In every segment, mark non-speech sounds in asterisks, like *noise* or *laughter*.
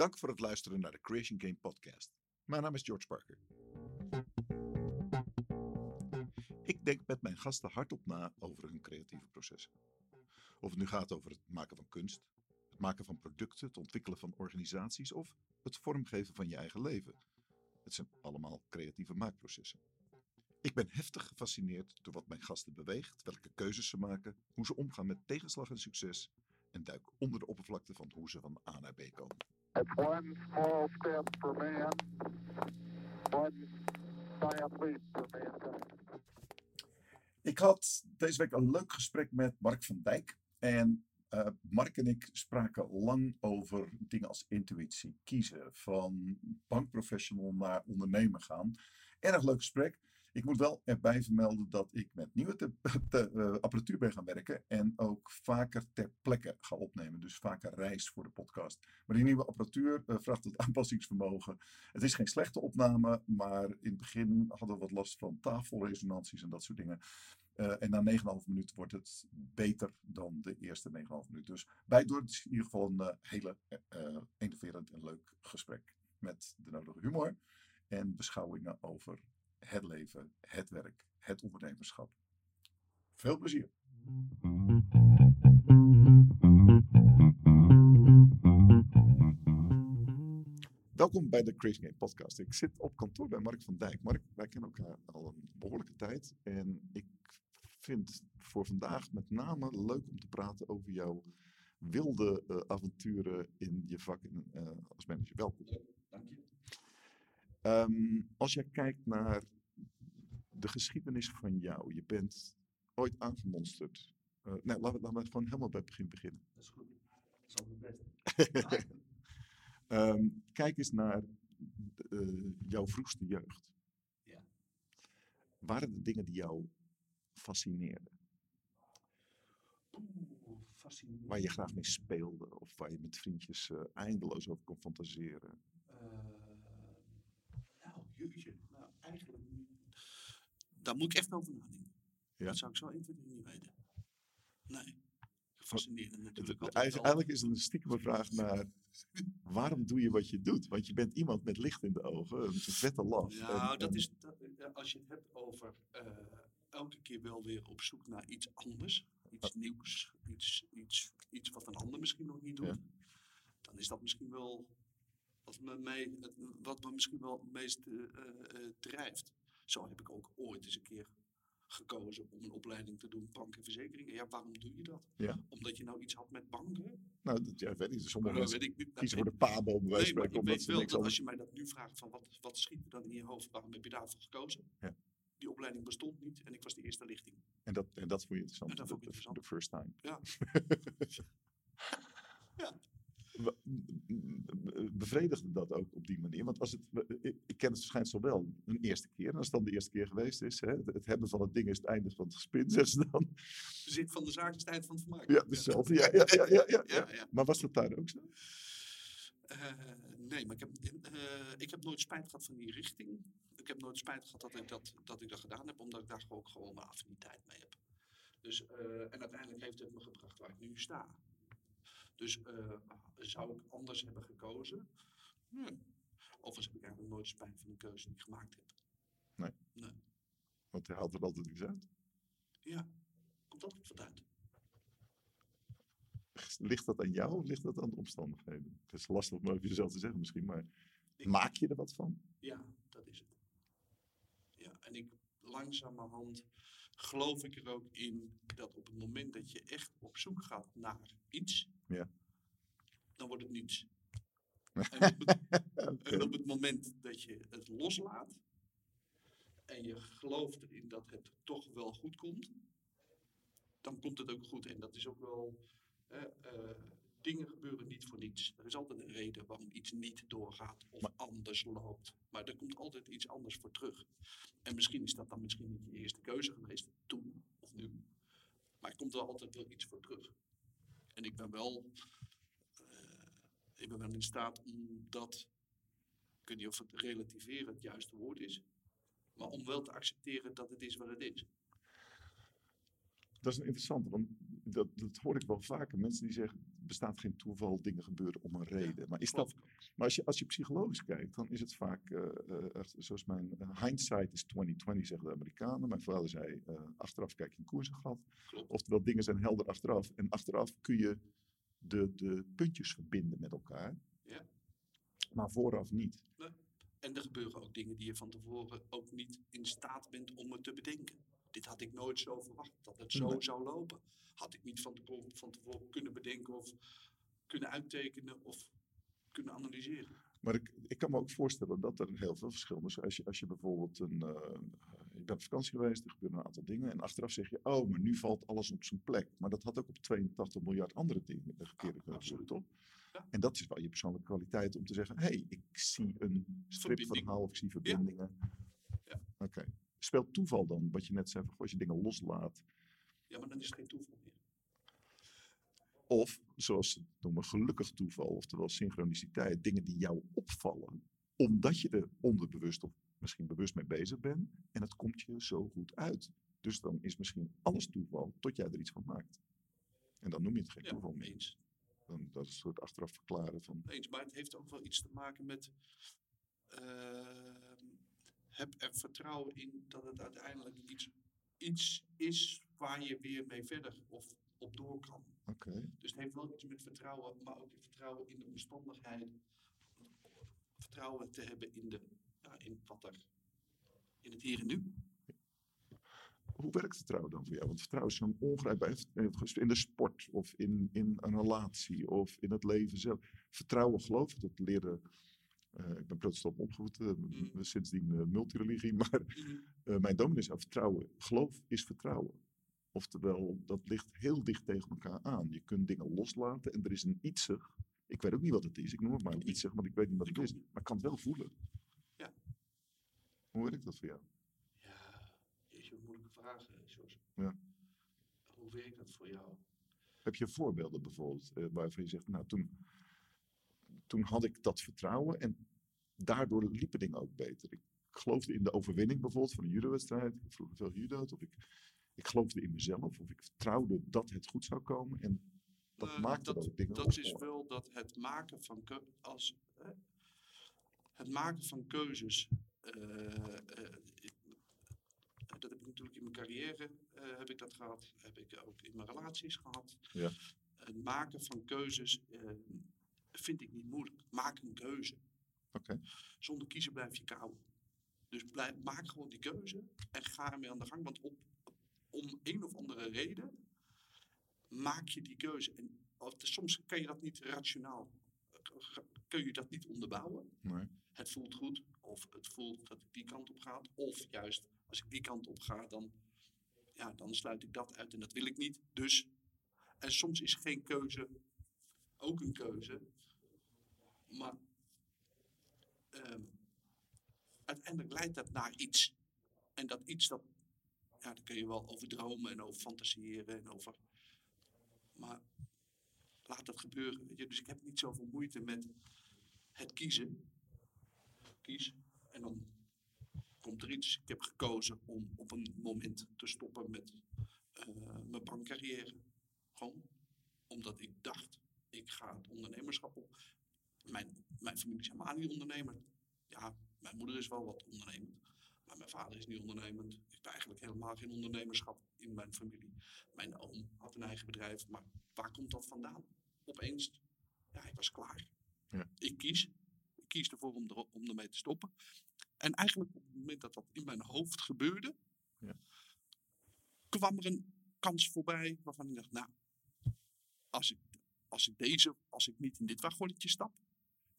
Dank voor het luisteren naar de Creation Game podcast. Mijn naam is George Parker. Ik denk met mijn gasten hardop na over hun creatieve processen. Of het nu gaat over het maken van kunst, het maken van producten, het ontwikkelen van organisaties of het vormgeven van je eigen leven. Het zijn allemaal creatieve maakprocessen. Ik ben heftig gefascineerd door wat mijn gasten beweegt, welke keuzes ze maken, hoe ze omgaan met tegenslag en succes en duik onder de oppervlakte van hoe ze van A naar B komen. It's one small step for man, one giant leap for mankind. Ik had deze week een leuk gesprek met Mark van Dijk. En eh, Mark en ik spraken lang over dingen als intuïtie, kiezen, van bankprofessional naar ondernemer gaan. Erg leuk gesprek. Ik moet wel erbij vermelden dat ik met nieuwe eh, apparatuur ben gaan werken en ook vaker ter plekke ga opnemen. Dus vaker reis voor de podcast. Maar die nieuwe apparatuur eh, vraagt wat aanpassingsvermogen. Het is geen slechte opname, maar in het begin hadden we wat last van tafelresonanties en dat soort dingen. Eh, en na 9,5 minuten wordt het beter dan de eerste 9,5 minuten. Dus bijdoor het is in ieder geval een hele enerverend en leuk gesprek. Met de nodige humor en beschouwingen over het leven, het werk, het ondernemerschap. Veel plezier. Welkom bij de Crazy Game Podcast. Ik zit op kantoor bij Mark van Dijk. Mark, wij kennen elkaar al een behoorlijke tijd. En ik vind voor vandaag met name leuk om te praten over jouw wilde eh, avonturen in je vak in, eh, als manager. Welkom. Dank je. Ehm, als jij kijkt naar de geschiedenis van jou, je bent ooit aangemonsterd. Eh, nee, laten we, laten we gewoon helemaal bij het begin beginnen. Dat is goed. Dat is altijd het beste. *laughs* Ehm, kijk eens naar eh, jouw vroegste jeugd. Ja. Waren er dingen die jou fascineerden? Oeh, fascinerend. Waar je graag mee speelde? Of waar je met vriendjes eh, eindeloos over kon fantaseren? Eh, nou, jeetje. Nou, eigenlijk... Daar moet ik echt over nadenken. Ja? Dat zou ik zo 1, 2, 3 niet weten. Nee. Fascinerend natuurlijk. het- wel. Eigenlijk is het een stiekeme vraag naar waarom doe je wat je doet? Want je bent iemand met licht in de ogen, een vette lach. Nou, en- dat en- is, dat, eh, als je het hebt over eh, elke keer wel weer op zoek naar iets anders, iets nieuws, iets, iets, iets wat een ander misschien nog niet doet, Ja. dan is dat misschien wel wat me, het- wat me misschien wel het meest eh, drijft. Zo heb ik ook ooit eens een keer gekozen om een opleiding te doen, bank en verzekeringen. Ja, waarom doe je dat? Ja. Omdat je nou iets had met banken? Nou, dat ja, weet ik. Sommige mensen weet ik niet. kiezen Nou, voor de pabo, bij Nee, maar ik weet wel dat als je mij dat nu vraagt van wat, wat schiet er dan in je hoofd, waarom heb je daarvoor gekozen? Ja. Die opleiding bestond niet en ik was de eerste lichting. En dat, en dat vond je interessant. En dat vond ik interessant. De first time. Ja. *laughs* Ja. Bevredigde dat ook op die manier? Want als het, ik ken het verschijnsel wel een eerste keer. En als het dan de eerste keer geweest is, hè, het hebben van het ding is het einde van het gespin, zeggen ze dan. De zin van de zaak is het eind van het vermaak. Ja, hetzelfde. Ja, ja, ja, ja, ja, Ja, ja. ja. Maar was dat daar ook zo? Eh, nee, maar ik heb, eh, ik heb nooit spijt gehad van die richting. Ik heb nooit spijt gehad dat ik dat, dat, ik dat gedaan heb, omdat ik daar ook gewoon mijn affiniteit mee heb. Dus, eh, en uiteindelijk heeft het me gebracht waar ik nu sta. Dus eh, zou ik anders hebben gekozen? Nee. Overigens heb ik eigenlijk nooit spijt van de keuze die ik gemaakt heb. Want hij haalt er altijd iets uit. Ja, komt altijd wat uit. Ligt dat aan jou of ligt dat aan de omstandigheden? Het is lastig om over jezelf te zeggen misschien, maar Ik- maak je er wat van? Ja, dat is het. Ja, en ik langzamerhand geloof ik er ook in dat op het moment dat je echt op zoek gaat naar iets, Ja. dan wordt het niets. *laughs* En op, het, Oké. en op het moment dat je het loslaat en je gelooft erin dat het toch wel goed komt, dan komt het ook goed. En dat is ook wel. eh, dingen gebeuren niet voor niets. Er is altijd een reden waarom iets niet doorgaat of Maar- anders loopt. Maar er komt altijd iets anders voor terug. En misschien is dat dan misschien niet je eerste keuze geweest toen of nu. Maar er komt wel altijd wel iets voor terug. En ik ben wel, eh, ik ben wel in staat om dat, ik weet niet of het relativeren het juiste woord is, maar om wel te accepteren dat het is wat het is. Dat is een interessante, want dat, dat hoor ik wel vaker. Mensen die zeggen, er bestaat geen toeval, dingen gebeuren om een reden. maar is dat, maar als je, als je psychologisch kijkt, dan is het vaak, eh, eh, zoals mijn eh, hindsight is 2020, zeggen de Amerikanen. Mijn vader zei, achteraf kijk je een koersengat. Oftewel, dingen zijn helder achteraf. En achteraf kun je de, de puntjes verbinden met elkaar. Ja. Maar vooraf niet. En er gebeuren ook dingen die je van tevoren ook niet in staat bent om het te bedenken. Dit had ik nooit zo verwacht, dat het zo Nee. zou lopen. Had ik niet van tevoren, van tevoren kunnen bedenken of kunnen uittekenen of kunnen analyseren. Maar ik, ik kan me ook voorstellen dat er heel veel verschil is. Als je, als je bijvoorbeeld een, eh, je bent op vakantie geweest, er gebeuren een aantal dingen. En achteraf zeg je, oh, maar nu valt alles op zijn plek. Maar dat had ook op 82 miljard andere dingen een keer kunnen gebeuren, toch? Ja. En dat is wel je persoonlijke kwaliteit om te zeggen, hé, hey, ik zie een stripverhaal of ik zie verbindingen. Ja. Oké. Speelt toeval dan, wat je net zei, van, als je dingen loslaat. Ja, maar dan is het geen toeval meer. Of, zoals ze noemen, gelukkig toeval, oftewel synchroniciteit, dingen die jou opvallen, omdat je er onderbewust of misschien bewust mee bezig bent, en het komt je zo goed uit. Dus dan is misschien alles toeval, tot jij er iets van maakt. En dan noem je het geen Ja, toeval meer. eens. Dan, dat is een soort achteraf verklaren van, eens. Maar het heeft ook wel iets te maken met. ehm, heb er vertrouwen in dat het uiteindelijk iets, iets is waar je weer mee verder of op door kan. oké, Dus het heeft wel iets met vertrouwen, maar ook vertrouwen in de omstandigheden. Vertrouwen te hebben in, de, ja, in wat er in het hier en nu. hoe werkt vertrouwen dan voor jou? Want vertrouwen is zo'n ongrijpbaar, in de sport of in, in een relatie of in het leven zelf. Vertrouwen, geloof ik, dat leren, eh, ik ben protestant opgevoed, eh, Mm. sindsdien eh, multireligie, *laughs* maar Eh, mijn dominee zei, vertrouwen, geloof is vertrouwen. Oftewel, dat ligt heel dicht tegen elkaar aan. Je kunt dingen loslaten en er is een ietsig. Ik weet ook niet wat het is, ik noem het maar een ietsig, want ik weet niet wat het is. Maar ik kan het wel voelen. Ja. Hoe werkt dat voor jou? Ja, jeetje, wat moeilijke vragen, Jos. Ja. Hoe werkt dat voor jou? Heb je voorbeelden bijvoorbeeld waarvan je zegt, nou toen, toen had ik dat vertrouwen en daardoor liepen dingen ook beter. Ik geloofde in de overwinning bijvoorbeeld van een judo-wedstrijd. Ik heb vroeger veel judo'd. Of ik, ik geloofde in mezelf. Of ik vertrouwde dat het goed zou komen. En dat Nou, maakte dat, dingen dat is wel dat het maken van keu- als eh, het maken van keuzes. eh, eh, dat heb ik natuurlijk in mijn carrière eh, heb ik dat gehad. Heb ik ook in mijn relaties gehad. Ja. Het maken van keuzes eh, vind ik niet moeilijk. Maak een keuze. Zonder kiezen blijf je kou. Dus blijf, maak gewoon die keuze en ga ermee aan de gang. Want op, om een of andere reden maak je die keuze. En soms kan je dat niet rationaal, eh, kun je dat niet onderbouwen. Nee. Het voelt goed, of het voelt dat ik die kant op ga. Of juist, als ik die kant op ga, dan, ja, dan sluit ik dat uit en dat wil ik niet. Dus, en soms is geen keuze ook een keuze. Maar ehm, uiteindelijk leidt dat naar iets. En dat iets, dat, ja, daar kun je wel over dromen en over fantaseren en over. Maar laat dat gebeuren. Je? Dus ik heb niet zoveel moeite met het kiezen. Kies en dan komt er iets. Ik heb gekozen om op een moment te stoppen met eh, mijn bankcarrière. Gewoon omdat ik dacht, ik ga het ondernemerschap op. Mijn, mijn familie is helemaal niet ondernemer. Ja, mijn moeder is wel wat ondernemend. Maar mijn vader is niet ondernemend. Ik heb eigenlijk helemaal geen ondernemerschap in mijn familie. Mijn oom had een eigen bedrijf. Maar waar komt dat vandaan? Opeens, ja, ik was klaar. Ja. Ik kies. Ik kies ervoor om, er, om ermee te stoppen. En eigenlijk op het moment dat dat in mijn hoofd gebeurde, Ja. kwam er een kans voorbij waarvan ik dacht, nou, als ik, als ik deze, als ik niet in dit wagonnetje stap,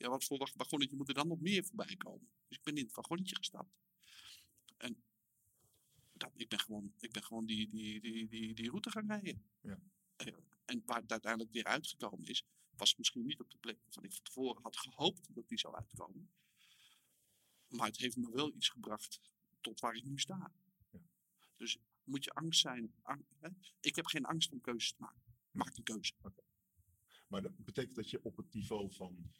ja, wat voor wag- wagonnetje moet er dan nog meer voorbij komen? Dus ik ben in het wagonnetje gestapt. En dat, ik ben gewoon, ik ben gewoon die, die, die, die, die route gaan rijden. Ja. Eh, En waar het uiteindelijk weer uitgekomen is, was misschien niet op de plek waarvan ik van tevoren had gehoopt dat die zou uitkomen. Maar het heeft me wel iets gebracht tot waar ik nu sta. Ja. Dus moet je angst zijn. ang- hè? Ik heb geen angst om keuzes te maken. Maak een keuze. Maar dat betekent dat je op het niveau van,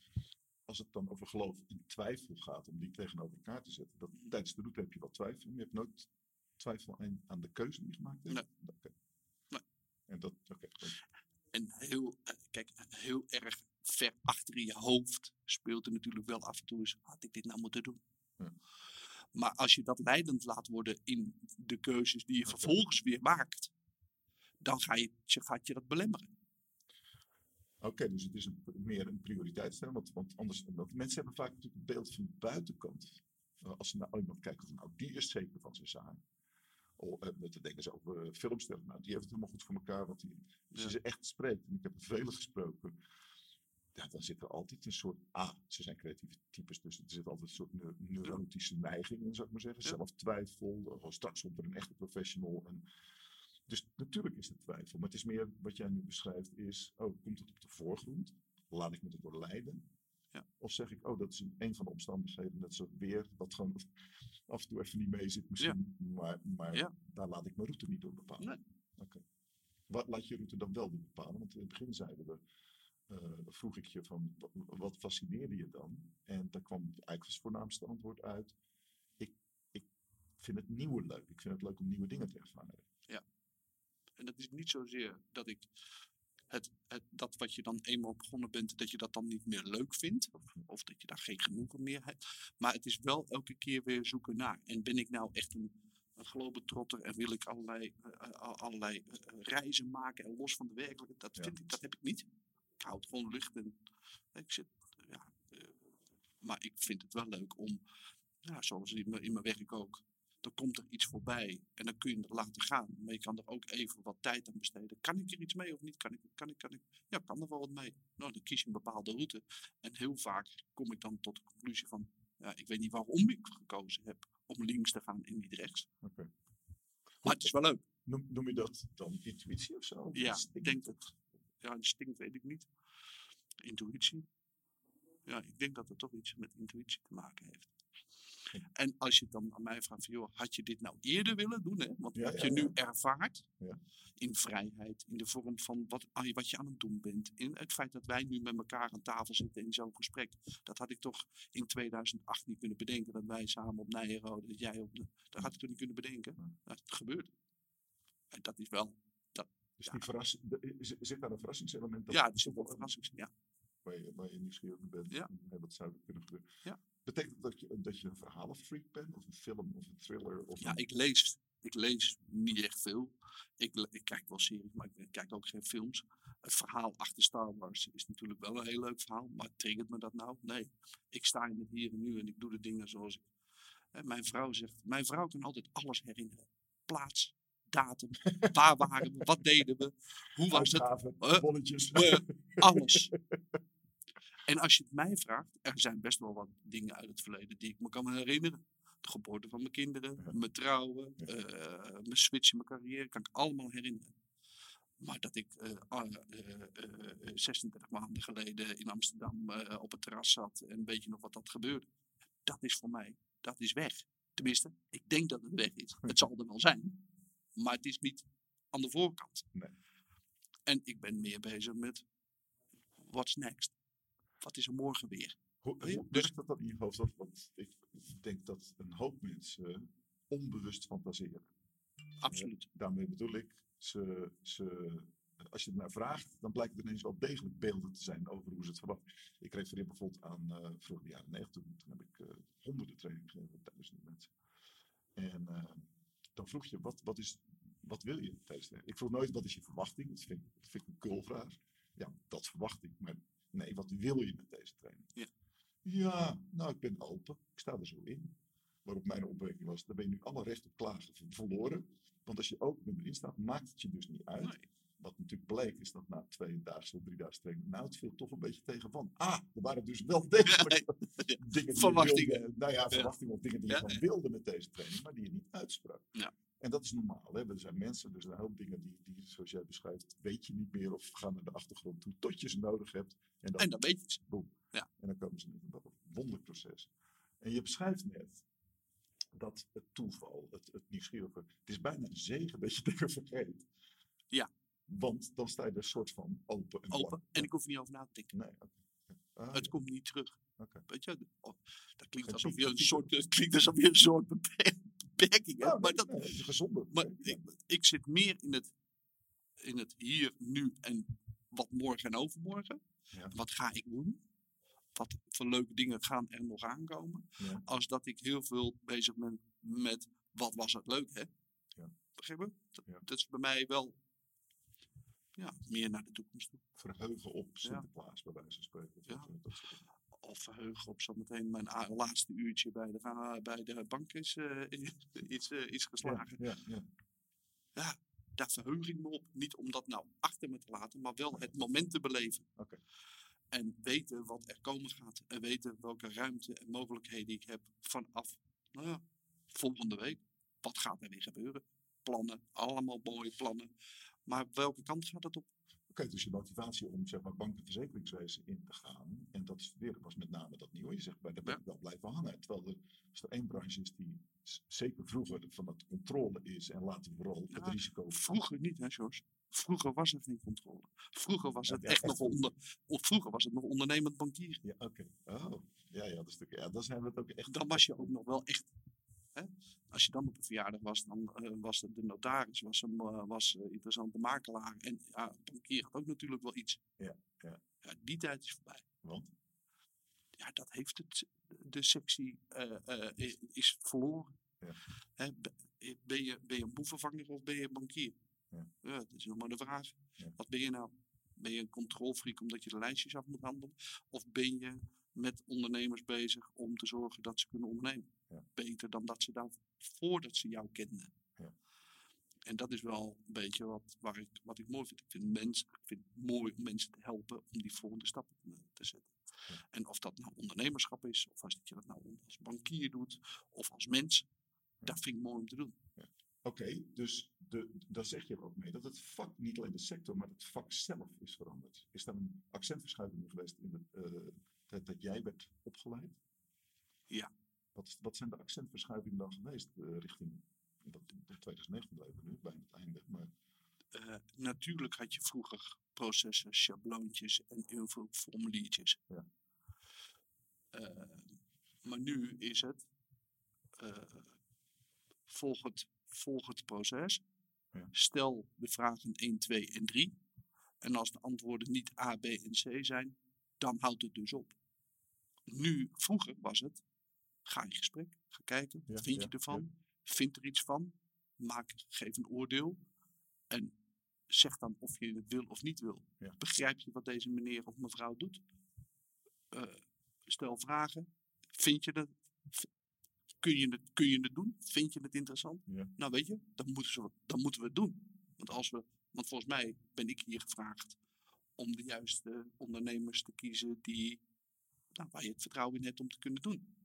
als het dan over geloof en twijfel gaat, om die tegenover elkaar te zetten. Dat, tijdens de route heb je wel twijfel, maar je hebt nooit twijfel aan, aan de keuze die je gemaakt hebt. Nee. En dat, oké. En heel, eh, kijk, heel erg ver achter in je hoofd speelt er natuurlijk wel af en toe eens, had ik dit nou moeten doen? Ja. Maar als je dat leidend laat worden in de keuzes die je vervolgens weer maakt, dan ga je, je- gaat je dat belemmeren. Oké, dus het is een, meer een prioriteitsstelling. Want, want anders, want mensen hebben vaak natuurlijk een beeld van de buitenkant. Uh, als ze naar iemand kijken van, nou, die is zeker van zijn zaak. Oh, uh, dan denken ze over uh, filmsterren. Nou, die heeft het helemaal goed voor elkaar. Want die, als je ze echt spreekt, en ik heb er vele gesproken. Ja, dan zit er altijd een soort, ah, ze zijn creatieve types, dus er zit altijd een soort neu- neurotische neiging in, zou ik maar zeggen. Ja. Zelftwijfel, uh, straks komt er een echte professional. En, dus natuurlijk is er twijfel, maar het is meer wat jij nu beschrijft is, oh, komt het op de voorgrond? Laat ik me erdoor leiden? Ja. Of zeg ik, oh, dat is een, een van de omstandigheden, dat is weer wat gewoon af en toe even niet mee zit misschien, maar, maar Ja. daar laat ik mijn route niet door bepalen. Nee. Oké. Wat laat je route dan wel door bepalen? Want in het begin zeiden we, eh, vroeg ik je van, wat, fascineerde je dan? En daar kwam eigenlijk als voornaamste antwoord uit, ik, ik vind het nieuwe leuk. Ik vind het leuk om nieuwe dingen te ervaren. En dat is niet zozeer dat ik het, het, dat wat je dan eenmaal begonnen bent, dat je dat dan niet meer leuk vindt. Of, of dat je daar geen genoegen meer hebt. Maar het is wel elke keer weer zoeken naar. En ben ik nou echt een, een globetrotter en wil ik allerlei, eh, eh, allerlei eh, reizen maken en los van de werkelijkheid. Dat, Ja. vind ik, dat heb ik niet. Ik hou het gewoon lucht en ik zit, ja, maar ik vind het wel leuk om, ja, zoals in mijn, in mijn werk ook, dan komt er iets voorbij en dan kun je het laten gaan. Maar je kan er ook even wat tijd aan besteden. Kan ik er iets mee of niet? Kan ik, kan ik, kan ik? Ja, kan er wel wat mee. Nou, dan kies je een bepaalde route. En heel vaak kom ik dan tot de conclusie van, ja, ik weet niet waarom ik gekozen heb om links te gaan en niet rechts. Oké. Maar het is wel leuk. Noem, noem je dat dan intuïtie of zo? Ja, ik denk dat. Ja, instinct weet ik niet. Intuïtie. Ja, ik denk dat het toch iets met intuïtie te maken heeft. En als je dan aan mij vraagt van, joh, had je dit nou eerder willen doen? Hè? Want Ja, wat ja, je nu ervaart, Ja. in vrijheid, in de vorm van wat, ah, wat je aan het doen bent. In het feit dat wij nu met elkaar aan tafel zitten in zo'n gesprek. Dat had ik toch in 2008 niet kunnen bedenken. Dat wij samen op Nijenrode, dat jij op Dat had ik toch niet kunnen bedenken. Dat het gebeurt. En dat is wel, die verrassing, de- is- zit daar een verrassingselement dat- ja, is ook wel verrassing. Ja. waar je, waar je nieuwsgierig bent? Ja. wat zou er kunnen gebeuren? Ja. Betekent dat dat je, dat je een verhalenfreak bent? Of een film? Of een thriller? Of Ja, een- ik lees, ik lees niet echt veel. Ik, ik kijk wel series, maar ik kijk ook geen films. Het verhaal achter Star Wars is natuurlijk wel een heel leuk verhaal. Maar triggert me dat nou? Nee. Ik sta in het hier en nu en ik doe de dingen zoals ik. Hè, mijn vrouw zegt, mijn vrouw kan altijd alles herinneren. Plaats, datum, waar waren we, wat deden we, hoe was het, alles. En als je het mij vraagt, er zijn best wel wat dingen uit het verleden die ik me kan herinneren. De geboorte van mijn kinderen, Ja. mijn trouwen, Ja. eh, mijn switch in mijn carrière, kan ik allemaal herinneren. Maar dat ik eh, ah, eh, 36 maanden geleden in Amsterdam op het terras zat en weet je nog wat dat gebeurde, dat is voor mij, dat is weg. Tenminste, ik denk dat het weg is. Het zal er wel zijn, maar het is niet aan de voorkant. Nee. En ik ben meer bezig met what's next? Wat is er morgen weer? Hoe, hoe dus- dat dan in je hoofd? Want- Want ik denk dat een hoop mensen onbewust fantaseren. Absoluut. Daarmee bedoel ik, ze, ze, als je er naar vraagt, dan blijkt er ineens wel degelijk beelden te zijn over hoe ze het verwachten. Ik refereer bijvoorbeeld aan uh, vroeger de jaren negentig, toen, heb ik uh, honderden trainingen gegeven duizenden mensen. En uh, dan vroeg je, wat, wat, is, wat wil je tijdens de Ik vroeg nooit, wat is je verwachting? Dat vind, ik, dat vind ik een kulvraag. Ja, dat verwacht ik, maar nee, wat wil je met deze training? Ja. Ja, nou, ik ben open. Ik sta er zo in. Waarop mijn opmerking was, daar ben je nu alle recht op klagen verloren. Want als je open erin staat, maakt het je dus niet uit. Nee. Wat natuurlijk bleek, is dat na twee dagen of drie dagen training, nou, het viel toch een beetje tegen van. Ah, er waren dus wel *laughs* degelijk Ja, dingen die je verwachtingen. wilde. Nou ja, verwachtingen of dingen die je Ja, gewoon ja. wilde met deze training, maar die je niet uitsprak. Ja. En dat is normaal. Hè? Er zijn mensen, er zijn een hoop dingen die, die, zoals jij beschrijft, weet je niet meer of gaan naar de achtergrond toe tot je ze nodig hebt. En dan, En dan weet je boem. Ja. En dan komen ze met een wonderproces. En je beschrijft net dat het toeval, het, het nieuwsgierige, het is bijna een zegen dat je dingen vergeet. Ja. Want dan sta je er een soort van open en Open. blank. En ik hoef er niet over na te denken. Nee. Ah, Het ja, komt niet terug. oké. Weet je? Oh, dat klinkt alsof je een soort, het klinkt alsof je een soort Nou, maar nee, dat, is een gezonde. Maar Ja. ik, ik zit meer in het in het hier, nu en wat morgen en overmorgen. Ja. Wat ga ik doen? Wat voor leuke dingen gaan er nog aankomen? Ja. Als dat ik heel veel bezig ben met wat was het leuk, hè? Ja. Begrijp je? Dat, Ja. dat is bij mij wel ja, meer naar de toekomst toe. Verheugen op Sinterklaas, bij wijze van spreken. Ja. Eh. Of verheugen op zometeen mijn laatste uurtje bij de, bij de bank is eh, *laughs* iets, eh, iets geslagen. Ja, ja, ja. Daar verheug ik me op. Niet om dat nou achter me te laten, maar wel het moment te beleven. En weten wat er komen gaat. En weten welke ruimte en mogelijkheden ik heb vanaf nou ja, volgende week. Wat gaat er weer gebeuren? Plannen, allemaal mooie plannen. Maar welke kant gaat het op? Oké, dus je motivatie om zeg maar, bank- en verzekeringswezen in te gaan en dat studeren was met name dat nieuwe. Je zegt, bij daar ben ik wel blijven hangen. Terwijl er, als er één branche is die zeker vroeger van het controle is en later vooral het risico. Vroeger niet, hè, George? Vroeger was er geen controle. Vroeger was het ja, echt echt nog onder, of vroeger was het nog ondernemend bankier. Ja, oké. Oh, ja, ja, dat is natuurlijk, ja, dan zijn we het ook echt. Dan was je ook nog wel echt. Hè? Als je dan op een verjaardag was, dan eh, was het de notaris, was een eh, was, eh, interessante makelaar. En ja, bankier had ook natuurlijk wel iets. Ja, ja. ja die tijd is voorbij. Want? Ja, dat heeft het, de sectie eh, eh, i- is verloren. Ja. Hè, be- ben, je, ben je een boevenvanger of ben je een bankier? Ja. dat is nog maar de vraag. Ja. Wat ben je nou? Ben je een controlfreak omdat je de lijstjes af moet handelen? Of ben je met ondernemers bezig om te zorgen dat ze kunnen ondernemen? Ja. Beter dan dat ze daar voordat ze jou kenden. Ja. En dat is wel een beetje wat, waar ik, wat ik mooi vind. Ik vind, mensen, ik vind het mooi om mensen te helpen om die volgende stappen te, te zetten. Ja. En of dat nou ondernemerschap is, of als je dat nou als bankier doet, of als mens, dat vind ik mooi om te doen. Oké, dus de, daar zeg je er ook mee dat het vak, niet alleen de sector, maar het vak zelf is veranderd. Is daar een accentverschuiving geweest in het, eh, dat, dat jij werd opgeleid? Ja. Wat, wat zijn de accentverschuivingen dan geweest eh, richting, dat, in 2019 leven we nu, bijna het einde, maar Eh, natuurlijk had je vroeger processen, schabloontjes en heel veel formuliertjes. Ja. Eh, maar nu is het, volg het, volg het proces, Ja. stel de vragen 1, 2 en 3. En als de antwoorden niet A, B en C zijn, dan houdt het dus op. Nu, vroeger was het, ga in gesprek, ga kijken, Ja, vind ja, je ervan? Vind er iets van, maak, geef een oordeel. En zeg dan of je het wil of niet wil. Ja. Begrijp je wat deze meneer of mevrouw doet? Eh, stel vragen. Vind je dat? Kun je, het, kun je het doen? Vind je het interessant? Ja. Nou weet je, dan moeten, ze, dan moeten we het doen. Want, als we, want volgens mij ben ik hier gevraagd om de juiste ondernemers te kiezen die, nou, waar je het vertrouwen in hebt om te kunnen doen.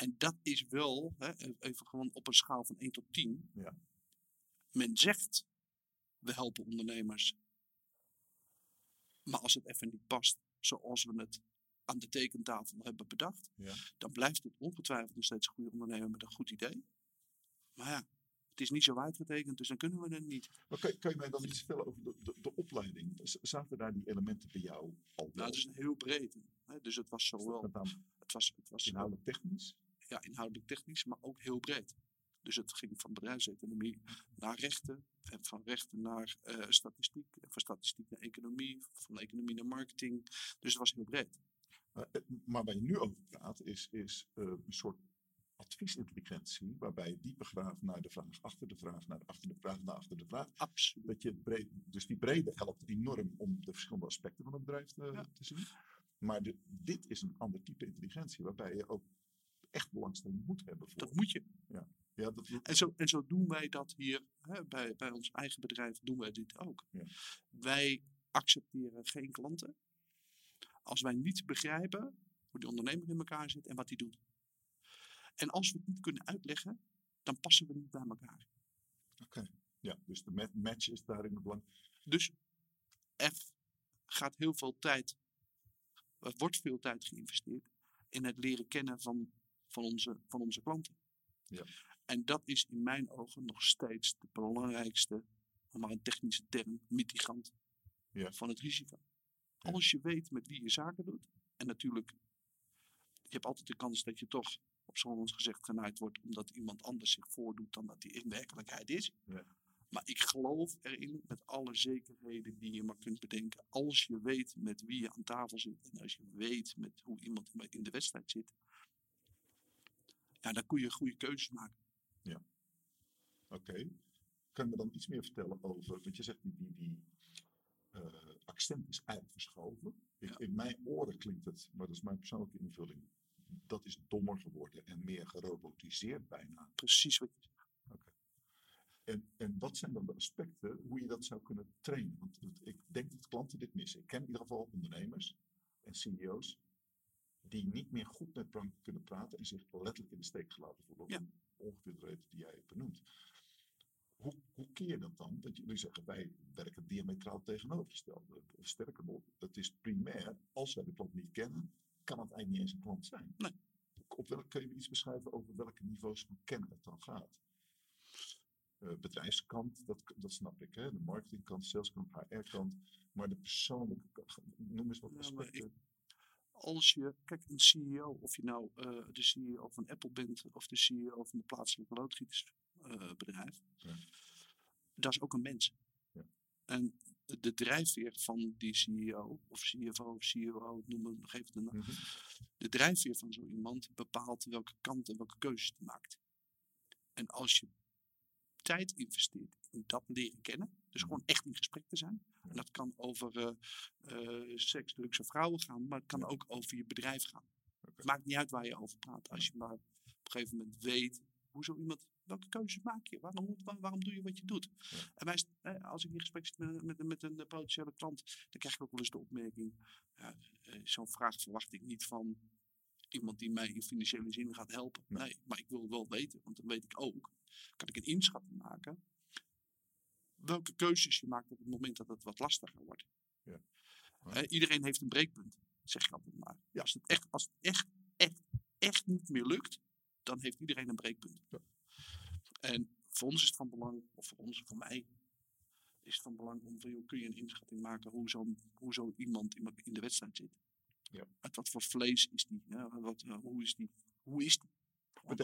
En dat is wel, hè, even gewoon op een schaal van 1 tot 10. Ja. Men zegt, we helpen ondernemers. Maar als het even niet past zoals we het aan de tekentafel hebben bedacht, Ja. dan blijft het ongetwijfeld nog steeds een goede ondernemer met een goed idee. Maar ja, het is niet zo uitgetekend, dus dan kunnen we het niet. Maar kan, kan je mij dan iets vertellen over de, de, de opleiding? Zaten daar die elementen bij jou al? Nou, het is een heel breed. Hè? Dus het was zowel, het was, het was inhoudelijk technisch? Ja, inhoudelijk technisch, maar ook heel breed. Dus het ging van bedrijfseconomie naar rechten. En van rechten naar eh, statistiek. En van statistiek naar economie. Van economie naar marketing. Dus het was heel breed. Maar, eh, maar waar je nu over praat, is, is eh, een soort adviesintelligentie, waarbij je dieper graaft naar de vraag, achter de vraag, naar achter de vraag, naar achter de vraag. Absoluut. Dat je breed, dus die brede helpt enorm om de verschillende aspecten van het bedrijf te, Ja. te zien. Maar de, dit is een ander type intelligentie, waarbij je ook echt belangstelling moet hebben voor. Dat moet je. Ja, dat, En zo, en zo doen wij dat hier. Hè, bij, bij ons eigen bedrijf doen wij dit ook. Ja. Wij accepteren geen klanten. Als wij niet begrijpen hoe die ondernemer in elkaar zit en wat hij doet. En als we het niet kunnen uitleggen, dan passen we niet bij elkaar. ja, dus de ma- match is daarin het belang. Dus er gaat heel veel tijd, er wordt veel tijd geïnvesteerd in het leren kennen van, van, onze, van onze klanten. Ja. En dat is in mijn ogen nog steeds de belangrijkste, maar een technische term, mitigant Ja. van het risico. Ja. Als je weet met wie je zaken doet, en natuurlijk, je hebt altijd de kans dat je toch op zo'n gezegd genaaid wordt omdat iemand anders zich voordoet dan dat hij in werkelijkheid is. Ja. Maar ik geloof erin met alle zekerheden die je maar kunt bedenken. Als je weet met wie je aan tafel zit en als je weet met hoe iemand in de wedstrijd zit. Ja, dan kun je goede keuzes maken. Oké. Kan je me dan iets meer vertellen over, want je zegt die, die, die eh, accent is eigenlijk verschoven. Ja. In mijn oren klinkt het, maar dat is mijn persoonlijke invulling, dat is dommer geworden en meer gerobotiseerd bijna. Precies wat je zegt. En, en wat zijn dan de aspecten hoe je dat zou kunnen trainen? Want ik denk dat klanten dit missen. Ik ken in ieder geval ondernemers en CEO's die niet meer goed met banken kunnen praten en zich letterlijk in de steek gelaten voelen. Ja. Om ongeveer de reden die jij hebt benoemd. Hoe, hoe keer je dat dan? Want jullie zeggen wij werken diametraal tegenovergesteld. Of sterker nog, het is primair, als wij de klant niet kennen, kan het eigenlijk niet eens een klant zijn. Nee. Op welk, kun je me iets beschrijven over welke niveaus van kennen het dan gaat? Eh, bedrijfskant, dat, dat snap ik. Hè? De marketingkant, saleskant, HR-kant. Maar de persoonlijke kant, noem eens wat Ja, aspecten. Als je, kijk, een CEO, of je nou eh, de CEO van Apple bent of de CEO van een plaatselijke loodgietersbedrijf, Ja. dat is ook een mens. Ja. En de drijfveer van die CEO, of CFO of CEO, noem het, geef het een naam. Mhm. De drijfveer van zo iemand bepaalt welke kant en welke keuzes hij maakt. En als je tijd investeert in dat leren kennen, dus gewoon echt in gesprek te zijn. En dat kan over eh, eh, seks, drugs en vrouwen gaan, maar het kan ook over je bedrijf gaan. Het maakt niet uit waar je over praat. Als je maar op een gegeven moment weet hoe zo iemand, welke keuzes maak je? Waarom, waar- waarom doe je wat je doet? Ja. En wij, eh, als ik in gesprek zit met, met, met een potentiële klant, dan krijg ik ook wel eens de opmerking, ja, eh, zo'n vraag verwacht ik niet van iemand die mij in financiële zin gaat helpen. Nee. Nee, maar ik wil het wel weten, want dan weet ik ook, kan ik een inschatting maken, welke keuzes je maakt op het moment dat het wat lastiger wordt. Ja. Iedereen heeft een breekpunt, zeg ik altijd maar. Ja. Als het echt, als het echt, echt, echt niet meer lukt, dan heeft iedereen een breekpunt. Ja. En voor ons is het van belang, of voor ons, voor mij, is het van belang om van, joh, kun je een inschatting maken hoe zo, hoe zo iemand in, de wedstrijd zit. Ja. Uit wat voor vlees is die? Ja, wat, eh, hoe is die? Hoe is die?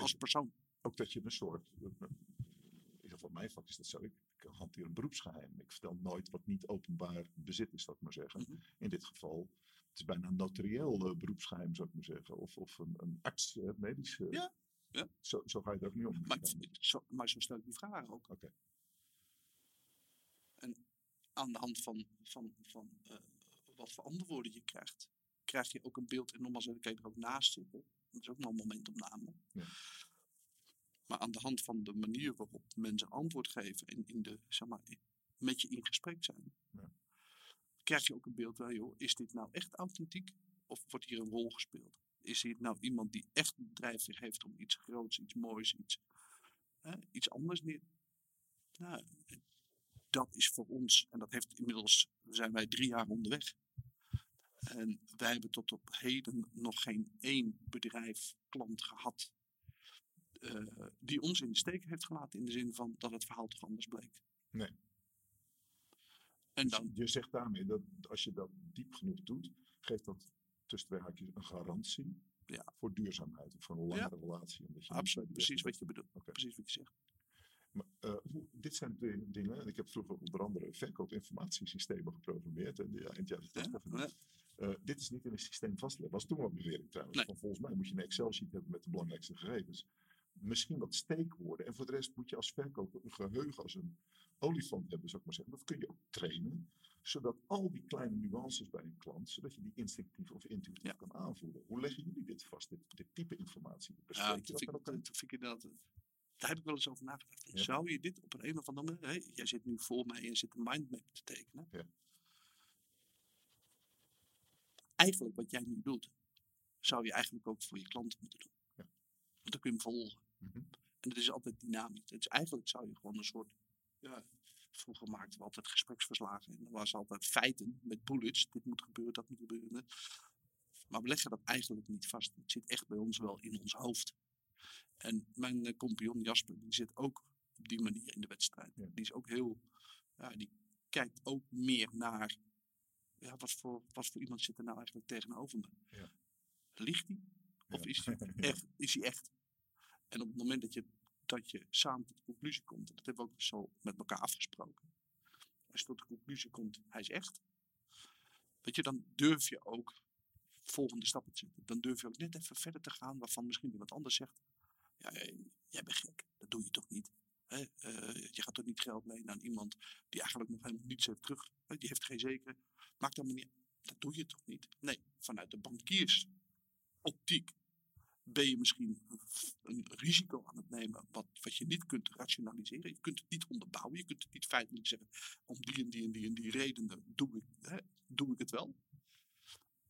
Als persoon. Ook dat je een soort, eh, in ieder geval mijn vak is dat zo, ik, ik hanteer een beroepsgeheim. Ik vertel nooit wat niet openbaar bezit is, zou ik maar zeggen. Mhm. In dit geval, het is bijna een notarieel eh, beroepsgeheim, zou ik maar zeggen. Of, of een, een arts, eh, medisch. eh, Ja, ja. Zo, zo ga je er ook niet om. Maar, ik- zo, maar zo stel ik die vragen ook. Oké. En aan de hand van, van, van wat voor antwoorden je krijgt, krijg je ook een beeld. En nogmaals, kan je er ook naast zitten. Dat is ook nog een momentopname. Ja. Maar aan de hand van de manier waarop mensen antwoord geven en in de, zeg maar, met je in gesprek zijn, Ja. krijg je ook een beeld van, joh, is dit nou echt authentiek? Of wordt hier een rol gespeeld? Is dit nou iemand die echt een drijfveer heeft om iets groots, iets moois, iets, hè, iets anders neer? Nou, dat is voor ons, en dat heeft inmiddels, zijn wij drie jaar onderweg. En wij hebben tot op heden nog geen één bedrijf, klant gehad eh, die ons in de steek heeft gelaten in de zin van dat het verhaal toch anders bleek. Nee. En Dus dan, je zegt daarmee dat als je dat diep genoeg doet, geeft dat tussen twee haakjes een garantie Ja. voor duurzaamheid of voor een langere relatie. Omdat je absoluut, precies wat je bedoelt. Precies wat je zegt. Maar, eh, hoe, dit zijn twee dingen, en ik heb vroeger onder andere verkoopinformatiesystemen geprogrammeerd, en ja, eind jaren 80. Ja, ja. Eh, dit is niet in een systeem vastgelegd. Was toen wel bewering trouwens. Nee. Van volgens mij moet je een Excel-sheet hebben met de belangrijkste gegevens. Misschien wat steekwoorden. En voor de rest moet je als verkoper een geheugen als een olifant hebben, zou ik maar zeggen. Dat kun je ook trainen. Zodat al die kleine nuances bij een klant, zodat je die instinctief of intuïtief Ja. kan aanvoelen. Hoe leggen jullie dit vast, dit, dit type informatie? Ja, Bespreek dat dat vind, dat vind ik inderdaad. Daar heb ik wel eens over nagedacht. Ja. Zou je dit op een, een of andere manier. Jij zit nu voor mij en je zit een mindmap te tekenen. Ja. Eigenlijk wat jij nu doet, zou je eigenlijk ook voor je klanten moeten doen. Ja. Want dan kun je hem volgen. Mhm. En het is altijd dynamisch. Is, eigenlijk zou je gewoon een soort. Ja, vroeger maakten we altijd gespreksverslagen. En er was altijd feiten met bullets. Dit moet gebeuren, dat moet gebeuren. Maar we leggen dat eigenlijk niet vast. Het zit echt bij ons wel in ons hoofd. En mijn eh, compagnon Jasper, die zit ook op die manier in de wedstrijd. Ja. Die is ook heel. Ja, die kijkt ook meer naar. Ja, wat voor, wat voor iemand zit er nou eigenlijk tegenover me? Ja. Liegt hij? Of is hij *laughs* echt? Is hij echt? En op het moment dat je dat je samen tot de conclusie komt, dat hebben we ook zo met elkaar afgesproken. Als je tot de conclusie komt, hij is echt, weet je, dan durf je ook volgende stappen te zetten. Dan durf je ook net even verder te gaan, waarvan misschien iemand anders zegt, ja, jij bent gek, dat doe je toch niet? Eh, je gaat toch niet geld lenen aan iemand die eigenlijk nog helemaal niets heeft terug, die heeft geen zeker, maakt allemaal niet, dat doe je toch niet? Nee, vanuit de bankiersoptiek ben je misschien een, risico aan het nemen wat, wat je niet kunt rationaliseren. Je kunt het niet onderbouwen. Je kunt het niet feitelijk zeggen, om die en die en die en die redenen doe ik, hè, doe ik het wel.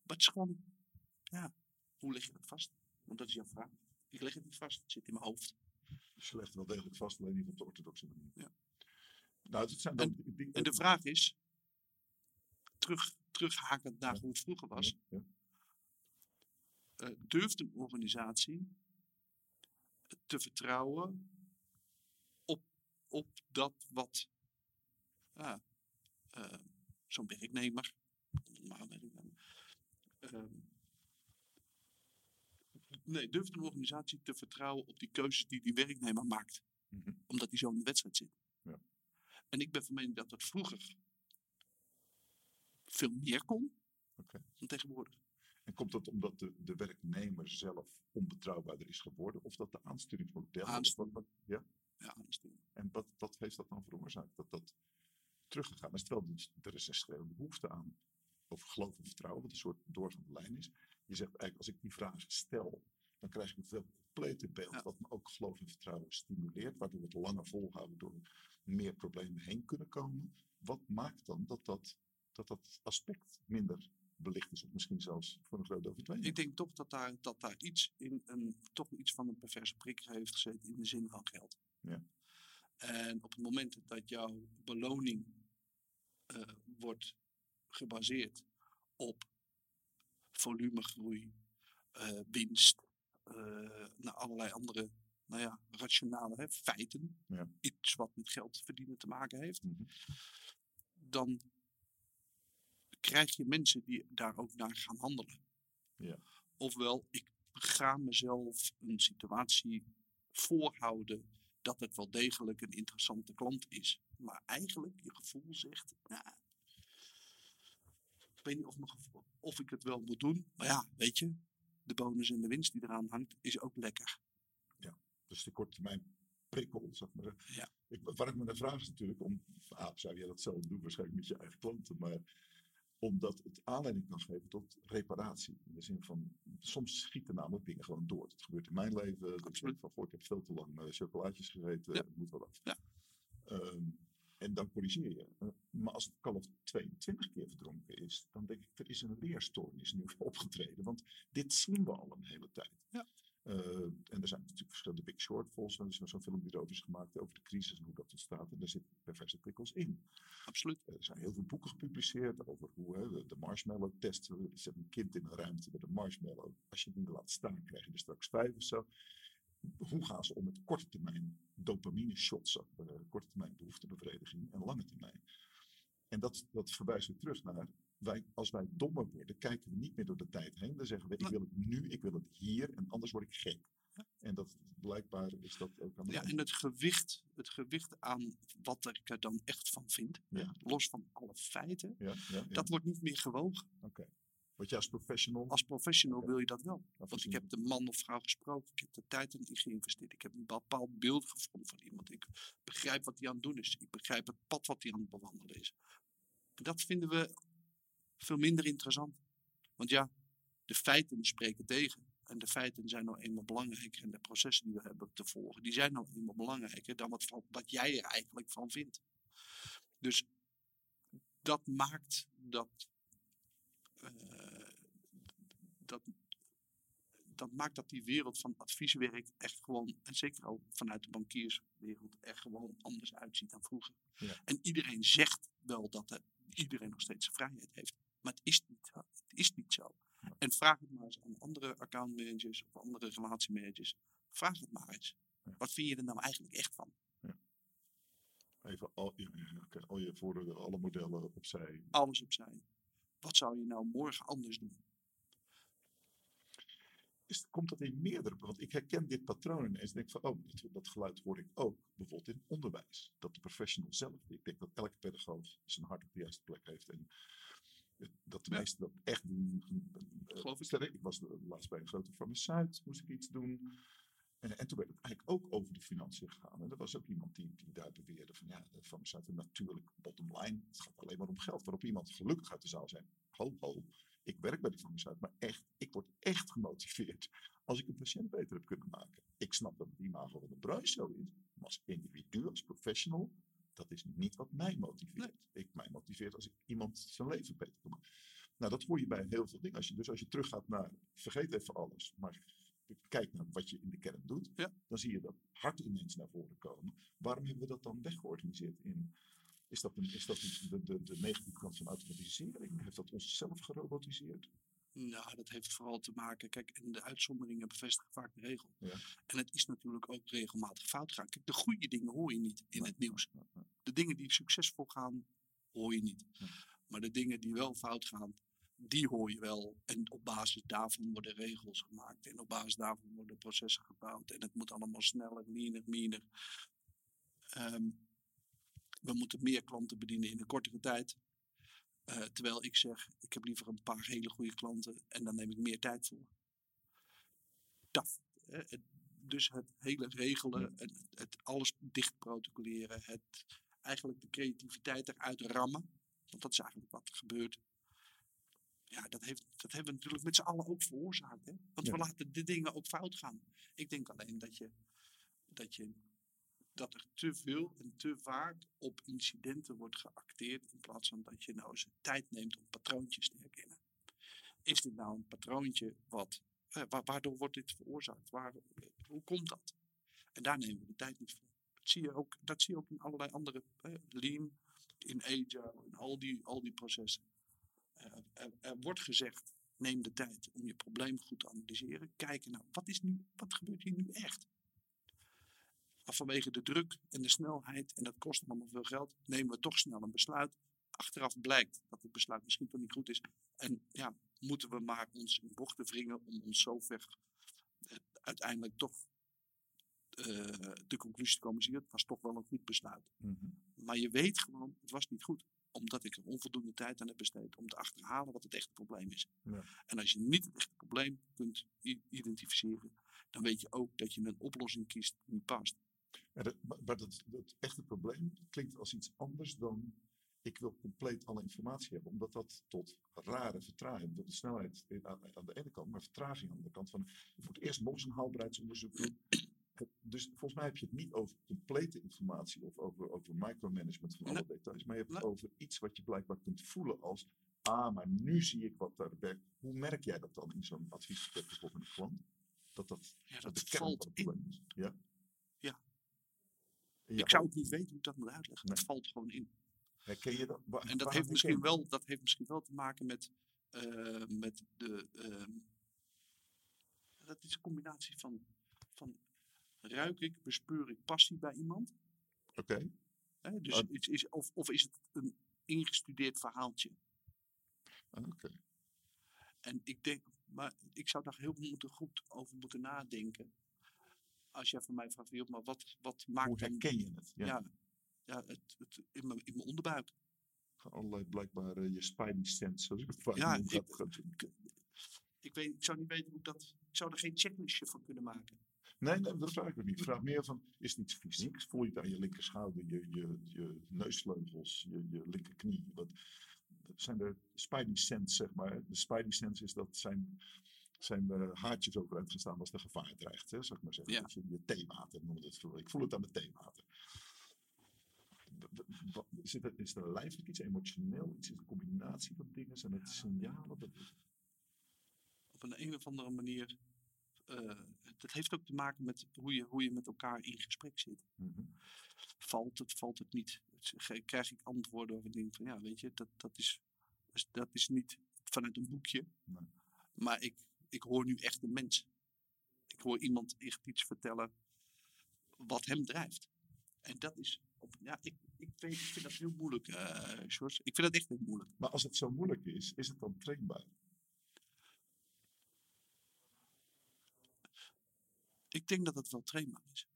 Maar het is gewoon, ja, hoe leg je dat vast? Want dat is jouw vraag. Ik leg het niet vast, het zit in mijn hoofd. Je legt wel degelijk vast, alleen niet op de orthodoxe manier. Ja. Nou, dat zijn dan die- die- En de vraag is, terug, terughakend naar Ja. hoe het vroeger was, Ja, eh, durft een organisatie te vertrouwen op, op dat wat ja, eh, zo'n werknemer, ehm, nee, durft een organisatie te vertrouwen op die keuzes die die werknemer maakt, Mhm. omdat hij zo in de wedstrijd zit. Ja. En ik ben van mening dat dat vroeger veel meer kon dan tegenwoordig. En komt dat omdat de, de werknemer zelf onbetrouwbaarder is geworden? Of dat de aansturingsmodellen... Aansturing. Ja? Ja, aansturing. En wat, wat heeft dat dan veroorzaakt? Dat dat teruggegaan is. Terwijl er is een strele behoefte aan over geloof en vertrouwen, wat een soort doorgaande lijn is. Je zegt eigenlijk, als ik die vraag stel, dan krijg ik een veel completer beeld, Ja. wat me ook geloof en vertrouwen stimuleert, waardoor we het langer volhouden, door meer problemen heen kunnen komen. Wat maakt dan dat dat, dat, dat aspect minder belicht is, of misschien zelfs voor een groot deel verdwenen? Ik denk toch dat daar, dat daar iets in een, toch iets van een perverse prik heeft gezeten in de zin van geld. Ja. En op het moment dat jouw beloning eh, wordt gebaseerd op volumegroei, eh, winst, eh naar allerlei andere nou ja, rationale hè, feiten, Ja. iets wat met geld verdienen te maken heeft, Mhm. dan krijg je mensen die daar ook naar gaan handelen. Ja. Ofwel, ik ga mezelf een situatie voorhouden dat het wel degelijk een interessante klant is. Maar eigenlijk je gevoel zegt, ja, ik weet niet of, gevoel, of ik het wel moet doen. Maar ja, weet je, de bonus en de winst die eraan hangt is ook lekker. Dus de korte termijn prikkel, zeg maar. Ja. Ik, waar ik me naar vraag is natuurlijk om, ah, zou jij dat zelf doen, waarschijnlijk met je eigen klanten, maar omdat het aanleiding kan geven tot reparatie. In de zin van, soms schieten namelijk dingen gewoon door. Het gebeurt in mijn leven, dat ik Absoluut. denk van, goh, ik heb veel te lang eh, chocolaatjes gegeten, Ja. moet wel af. Ja. Ehm, en dan corrigeer je. Eh, maar als het kalf 22 keer verdronken is, dan denk ik, er is een leerstoornis nu *laughs* opgetreden. Want dit zien we al een hele tijd. Ja. Eh, en er zijn natuurlijk verschillende big shortfalls. Er is zo'n film die erover is gemaakt over de crisis en hoe dat ontstaat. En daar zitten perverse prikkels in. Absoluut. Er zijn heel veel boeken gepubliceerd over hoe hè, de, de marshmallow test. Er zit een kind in een ruimte met een marshmallow. Als je die laat staan, krijg je er straks vijf of zo. Hoe gaan ze om met korte termijn dopamine shots, uh, korte termijn behoeftebevrediging en lange termijn? En dat, dat verwijst weer terug naar, wij, als wij dommer worden, kijken we niet meer door de tijd heen. Dan zeggen we, ik wil het nu, ik wil het hier en anders word ik gek. En dat blijkbaar is dat ook aan de Ja, en het gewicht, het gewicht aan wat ik er dan echt van vind, Ja. los van alle feiten, Ja, ja, dat wordt niet meer gewogen. Oké. Wat jij als professional. Als professional wil je dat wel. Want ik heb de man of vrouw gesproken, ik heb de tijd erin geïnvesteerd, ik heb een bepaald beeld gevonden van iemand. Ik begrijp wat hij aan het doen is, ik begrijp het pad wat hij aan het bewandelen is. Dat vinden we veel minder interessant. Want ja, de feiten spreken tegen. En de feiten zijn nou eenmaal belangrijker. En de processen die we hebben te volgen, die zijn nou eenmaal belangrijker dan wat, van, wat jij er eigenlijk van vindt. Dus dat maakt dat, eh, dat, dat maakt dat die wereld van advieswerk echt gewoon, en zeker ook vanuit de bankierswereld, er gewoon anders uitziet dan vroeger. Ja. En iedereen zegt wel dat er, iedereen nog steeds zijn vrijheid heeft. Maar het is niet zo. Het is niet zo. En vraag het maar eens aan andere accountmanagers of andere relatiemanagers. Vraag het maar eens. Wat vind je er nou eigenlijk echt van? Even al, oké, al je voordelen, alle modellen opzij. Alles opzij. Wat zou je nou morgen anders doen? is, komt dat in meerdere. Want ik herken dit patroon ineens. En denk van, oh, dat, geluid hoor ik ook. Bijvoorbeeld in onderwijs. Dat de professional zelf. Ik denk dat elke pedagoog zijn hart op de juiste plek heeft. En dat de Ja. meesten dat echt. Eh, Geloof ik. ik was laatst bij een grote farmaceut. Moest ik iets doen. En, en toen werd het eigenlijk ook over de financiën gegaan. En er was ook iemand die, die daar beweerde van ja, de farmaceuten natuurlijk bottom line. Het gaat alleen maar om geld. Waarop iemand gelukkig uit de zaal zei, ho ho, ik werk bij de farmaceut, maar echt, ik word echt gemotiveerd als ik een patiënt beter heb kunnen maken. Ik snap dat het imago van de branche zo is, maar als individu, als professional, dat is niet wat mij motiveert. Ik, mij motiveert als ik iemand zijn leven beter kan maken. Nou, dat hoor je bij heel veel dingen. Als je, dus als je teruggaat naar, vergeet even alles, maar kijk naar wat je in de kern doet, Ja. dan zie je dat hart ineens naar voren komen. Waarom hebben we dat dan weggeorganiseerd in is dat, een, is dat de, de, de negatieve kant van automatisering? Heeft dat onszelf gerobotiseerd? Nou, dat heeft vooral te maken. Kijk, en de uitzonderingen bevestigen vaak de regel. Ja. En het is natuurlijk ook regelmatig fout gaan. Kijk, de goede dingen hoor je niet in het nieuws. De dingen die succesvol gaan, hoor je niet. Ja. Maar de dingen die wel fout gaan, die hoor je wel. En op basis daarvan worden regels gemaakt. En op basis daarvan worden processen gebouwd. En het moet allemaal sneller, leaner, meaner. Ehm, we moeten meer klanten bedienen in een kortere tijd. Eh, terwijl ik zeg, ik heb liever een paar hele goede klanten en dan neem ik meer tijd voor. Dus het hele regelen, het, het alles dicht protocoleren, het eigenlijk de creativiteit eruit rammen. Want dat is eigenlijk wat er gebeurt. Ja, dat, heeft, dat hebben we natuurlijk met z'n allen ook veroorzaakt. Hè? Want we laten de dingen ook fout gaan. Ik denk alleen dat je, dat je dat er te veel en te vaak op incidenten wordt geacteerd in plaats van dat je nou eens tijd neemt om patroontjes te herkennen. Is dit nou een patroontje wat, eh, wa- waardoor wordt dit veroorzaakt? Waar, hoe komt dat? En daar nemen we de tijd niet voor. Dat zie je ook, dat zie je ook in allerlei andere, eh, lean, in agile, in al die, al die processen. Eh, er, er wordt gezegd, neem de tijd om je probleem goed te analyseren. Kijken naar, wat, is nu, wat gebeurt hier nu echt? Maar vanwege de druk en de snelheid, en dat kost allemaal veel geld, nemen we toch snel een besluit. Achteraf blijkt dat het besluit misschien toch niet goed is. En ja, moeten we maar ons in bochten wringen om ons zover eh, uiteindelijk toch eh, de conclusie te komen. Zie je, het was toch wel een goed besluit. Mhm. Maar je weet gewoon, het was niet goed. Omdat ik er onvoldoende tijd aan heb besteed om te achterhalen wat het echte probleem is. Ja. En als je niet het echte probleem kunt identificeren, dan weet je ook dat je een oplossing kiest die past. Dat, maar dat, dat echte probleem klinkt als iets anders dan ik wil compleet alle informatie hebben. Omdat dat tot rare vertraging, tot de snelheid aan, aan de ene kant, maar vertraging aan de andere kant van je moet eerst nog eens een haalbaarheidsonderzoek doen. Dus volgens mij heb je het niet over complete informatie of over, over micromanagement van alle Nee. details, maar je hebt het Nee. over iets wat je blijkbaar kunt voelen als ah, maar nu zie ik wat daar werkt. Hoe merk jij dat dan in zo'n adviesgesprek bijvoorbeeld met een klant? Dat dat, Ja, dat dat de kern valt van het in. probleem is. Ja. Ik zou ook niet weten hoe ik dat moet uitleggen. Het Nee. valt gewoon in. Herken je dat? Wa- En dat heeft, misschien wel, dat heeft misschien wel te maken met, eh, met de. ehm, dat is een combinatie van, van ruik ik, bespeur ik passie bij iemand. dat? Oké. Dus Ah. iets is, of, of is het een ingestudeerd verhaaltje? Ah, Oké. En ik denk, maar ik zou daar heel moeten, goed over moeten nadenken. Als jij van mij vraagt, maar wat, wat maakt Hoe herken je het? Ja. Ja, ja het, het, in, mijn, in mijn onderbuik. Allerlei blijkbaar eh, je spidey sense, zoals ik het vaak Ja, ik- gaat- gaat- Ik, weet, ik zou niet weten hoe ik dat... Ik zou er geen checklistje van kunnen maken. Nee, nee, dat vraag ik ook niet. Ik vraag meer van, is het iets fysieks? Voel je het aan je linkerschouder, je, je, je neusvleugels, je, je linkerknie? Wat, zijn er spidey sense, zeg maar? De spidey sense is dat zijn, zijn eh, haartjes overeind gaan staan als er gevaar dreigt, hè, zou ik maar zeggen. Ja. Dat je, je theewater noemde het vroeger. Ik voel het aan mijn theewater. Wat- Zit er, is er lijfelijk iets, emotioneel iets, is het een combinatie van dingen? Zijn het signalen? Dat- Op een, een of andere manier... eh, dat heeft ook te maken met hoe je, hoe je met elkaar in gesprek zit. Mhm. Valt het, valt het niet? Krijg ik antwoorden of ik denk van, ja, weet je, dat, dat, is, dat is niet vanuit een boekje. Nee. Maar ik, ik hoor nu echt een mens. Ik hoor iemand echt iets vertellen wat hem drijft. En dat is, op, ja, ik, ik, weet, ik vind dat heel moeilijk, George. Ik vind dat echt heel moeilijk. Maar als het zo moeilijk is, is het dan trainbaar? Ik denk dat het wel trainbaar is.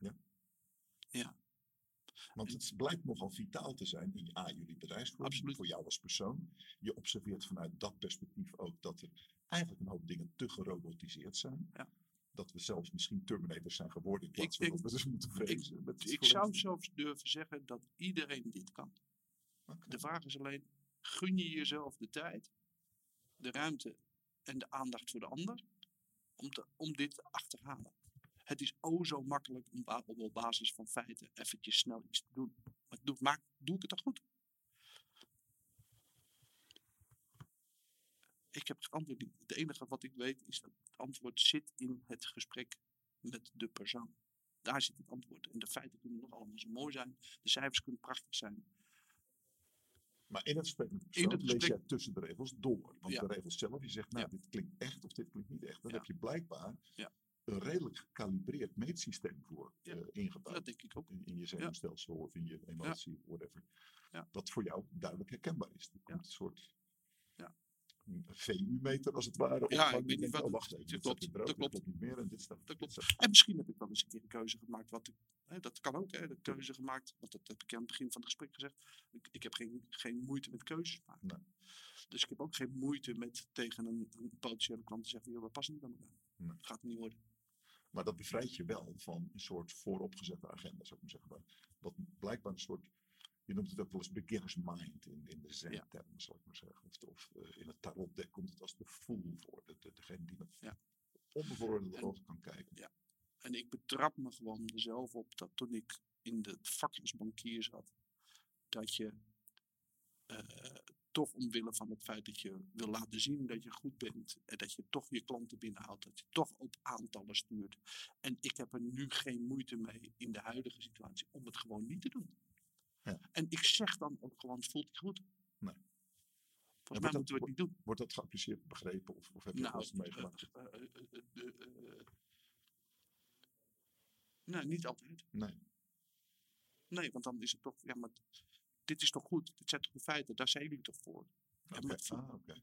Want het blijkt nogal vitaal te zijn in A, jullie bedrijfsvoering, voor jou als persoon. Je observeert vanuit dat perspectief ook dat er eigenlijk een hoop dingen te gerobotiseerd zijn. Ja. Dat we zelfs misschien Terminators zijn geworden in plaats van ik- dat we dus moeten vrezen. met het Ik zou zelfs durven zeggen dat iedereen dit kan. De vraag is alleen, gun je jezelf de tijd, de ruimte en de aandacht voor de ander om, te, om dit te achterhalen? Het is o zo makkelijk om op basis van feiten eventjes snel iets te doen. Maar doe, maak, doe ik het dan goed? Ik heb het antwoord niet. Het enige wat ik weet is dat het antwoord zit in het gesprek met de persoon. Daar zit het antwoord. En de feiten kunnen nog allemaal zo mooi zijn. De cijfers kunnen prachtig zijn. Maar in het gesprek met de In persoon lees jij tussen de regels door. Want Ja. de regels zelf, je zegt, nou, Ja. dit klinkt echt of dit klinkt niet echt. Dan Ja. heb je blijkbaar Ja. een redelijk gecalibreerd meetsysteem voor Ja. eh, ingebouwd. Dat denk ik ook. in, in je zenuwstelsel of in je emotie, whatever. Ja. Wat voor jou duidelijk herkenbaar is. Er komt een soort VU-meter als het ware. op Ja, ik weet niet wat oh, wacht even, dat klopt, dat niet meer en dit staat. Dat klopt. En misschien heb ik wel eens een keer een keuze gemaakt. Wat hè, dat kan ook, hè, de keuze gemaakt. Want dat heb ik aan het begin van het gesprek gezegd. Ik, ik heb geen, geen moeite met keuzes maken. Nee. Dus ik heb ook geen moeite met tegen een, een potentiële klant te zeggen: joh, we passen niet bij elkaar. Nee. Gaat niet worden. Maar dat bevrijdt je wel van een soort vooropgezette agenda, zou ik maar zeggen. Wat blijkbaar een soort, je noemt het ook wel eens beginner's mind in, in de zen-termen, zal ik maar zeggen. Of, of eh, in het tarotdek komt het als de fool voor, de, de, degene die met Ja. onbevooroordeelde En- ogen kan kijken. En ik betrap me gewoon er zelf op dat toen ik in het vak als bankier zat, dat je eh, toch omwille van het feit dat je wil laten zien dat je goed bent en dat je toch je klanten binnenhoudt, dat je toch op aantallen stuurt. En ik heb er nu geen moeite mee in de huidige situatie om het gewoon niet te doen. Ja. En ik zeg dan ook gewoon, het voelt niet goed. Nee. Volgens dat mij moeten we het niet doen. Wordt dat geapprecieerd, begrepen of, of heb je Nou, dat meegemaakt? eh, eh, eh, nee, niet altijd. Nee. Nee, want dan is het toch, ja, maar dit is toch goed? Dit zijn toch de feiten? Daar zijn jullie toch voor? Ja, maar ah, oké.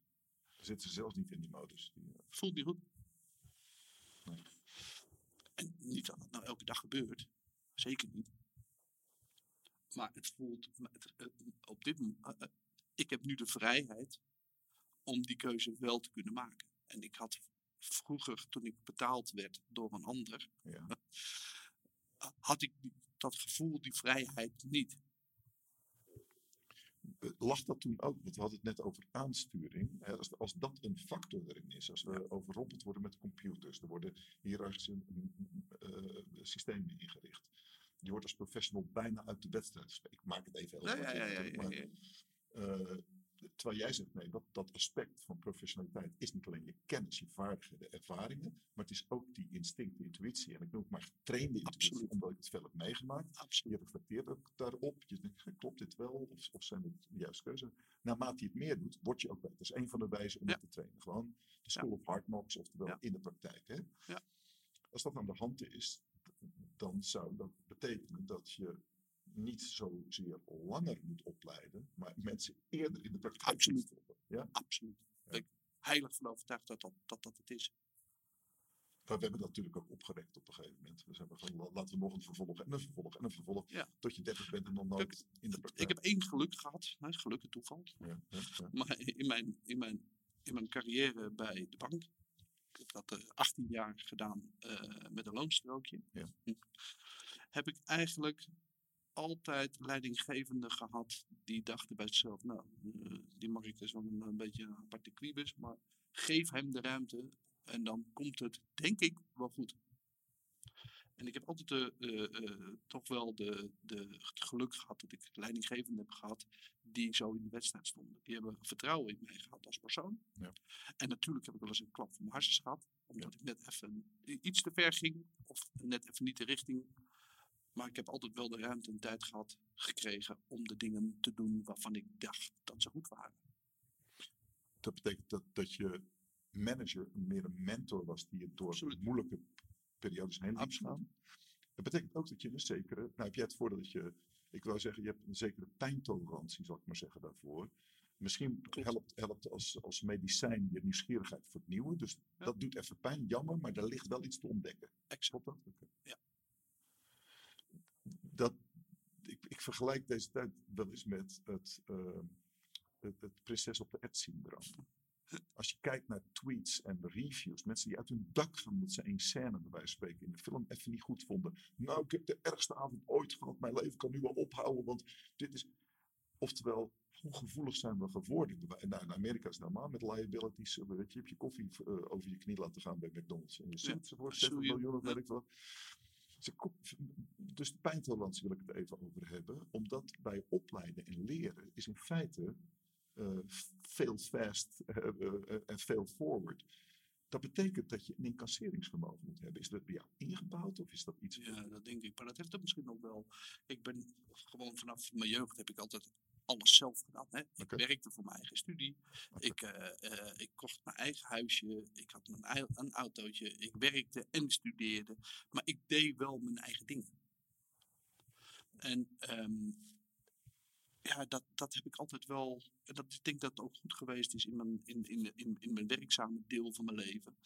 Dan zitten ze zelfs niet in die modus. Die, voelt niet goed. Nee. En niet dat het nou elke dag gebeurt. Zeker niet. Maar het voelt, het- op dit moment, ik heb nu de vrijheid om die keuze wel te kunnen maken. En ik had vroeger, toen ik betaald werd door een ander, ja. had ik dat gevoel, die vrijheid niet. Eh, Lag dat toen ook, want we hadden het net over aansturing. Als, als dat een factor erin is, als we overrompeld worden met computers, er worden hiërarchische mm, eh, systemen ingericht. Je wordt als professional bijna uit de wedstrijd. Ik maak het even heel Ja, maar, eh, terwijl jij zegt, nee, dat, dat aspect van professionaliteit is niet alleen je kennis, je vaardigheden, ervaringen, maar het is ook die instinct, die intuïtie. En ik noem het maar getrainde intuïtie, Absoluut. omdat ik het veel heb meegemaakt. Absoluut. Je reflecteert ook daarop. Je denkt, "Hè, klopt dit wel? Of, of zijn het de juiste keuze? Naarmate je het meer doet, word je ook beter. Dat is een van de wijzen om Ja. het te trainen. Gewoon de school of hard knocks, oftewel Ja. in de praktijk. Hè? Ja. Als dat aan de hand is, dan zou dat betekenen dat je niet zozeer langer moet opleiden, maar mensen eerder in de praktijk Absoluut. Ja? Absoluut. Ja. Ben ik heilig van overtuigd dat dat, dat, dat het is. Maar we hebben dat natuurlijk ook opgerekt op een gegeven moment. We hebben van, la- laten we nog een vervolg en een vervolg en een vervolg. Ja. Tot je 30 bent en dan nooit in de praktijk. Ik heb één geluk gehad, hè, geluk en toeval. Ja, ja. Maar in mijn, in mijn, in mijn carrière bij de bank, ik dat eh, 18 jaar gedaan eh, met een loonstrookje, Ja. Hm. heb ik eigenlijk altijd leidinggevenden gehad die dachten bij zichzelf, nou, eh, die Mark is wel een, een beetje een aparte kwiebus, maar geef hem de ruimte en dan komt het, denk ik, wel goed. En ik heb altijd de, eh, eh, toch wel de, de, het geluk gehad dat ik leidinggevenden heb gehad die zo in de wedstrijd stonden. Die hebben vertrouwen in mij gehad als persoon. Ja. En natuurlijk heb ik wel eens een klap van mijn harses gehad, omdat ik net even iets te ver ging of net even niet de richting. Maar ik heb altijd wel de ruimte en tijd gehad gekregen om de dingen te doen waarvan ik dacht dat ze goed waren. Dat betekent dat, dat je manager meer een mentor was die je door Absoluut. moeilijke periodes heen Absoluut. gaan. Dat betekent ook dat je een zekere, nou heb jij het voordeel dat je, ik wou zeggen, je hebt een zekere pijntolerantie, zal ik maar zeggen, daarvoor. Misschien helpt, helpt als, als medicijn je nieuwsgierigheid vernieuwen. Dus Ja. dat doet even pijn, jammer, maar daar ligt wel iets te ontdekken. Exact. Dat? Ja. Dat, ik, ik vergelijk deze tijd wel eens met het, eh, het, het prinses op de ed syndroom. Als je kijkt naar tweets en reviews, mensen die uit hun dak gaan omdat ze één scène bij wijze van spreken in de film even niet goed vonden. Nou, ik heb de ergste avond ooit gehad. Mijn leven kan nu wel ophouden, want dit is. Oftewel, hoe gevoelig zijn we geworden? En nou, in Amerika is het normaal met liabilities. Weet je, je hebt je koffie eh, over je knie laten gaan bij McDonald's. En je suit voor 7 sue you. miljoen of Ja. weet ik wat. Dus pijntolerantie wil ik het even over hebben. Omdat bij opleiden en leren is in feite eh fail fast eh, eh, en fail forward. Dat betekent dat je een incasseringsvermogen moet hebben. Is dat bij jou ingebouwd of is dat iets... Ja, dat denk ik. Maar dat heeft het misschien ook wel. Ik ben gewoon vanaf mijn jeugd heb ik altijd alles zelf gedaan. Hè? Ik werkte voor mijn eigen studie. Ik, eh, ik kocht mijn eigen huisje. Ik had mijn een autootje. Ik werkte en studeerde. Maar ik deed wel mijn eigen dingen. En ehm, ja, dat, dat heb ik altijd wel. En dat, ik denk dat het ook goed geweest is in mijn, in, in, in, in mijn werkzame deel van mijn leven.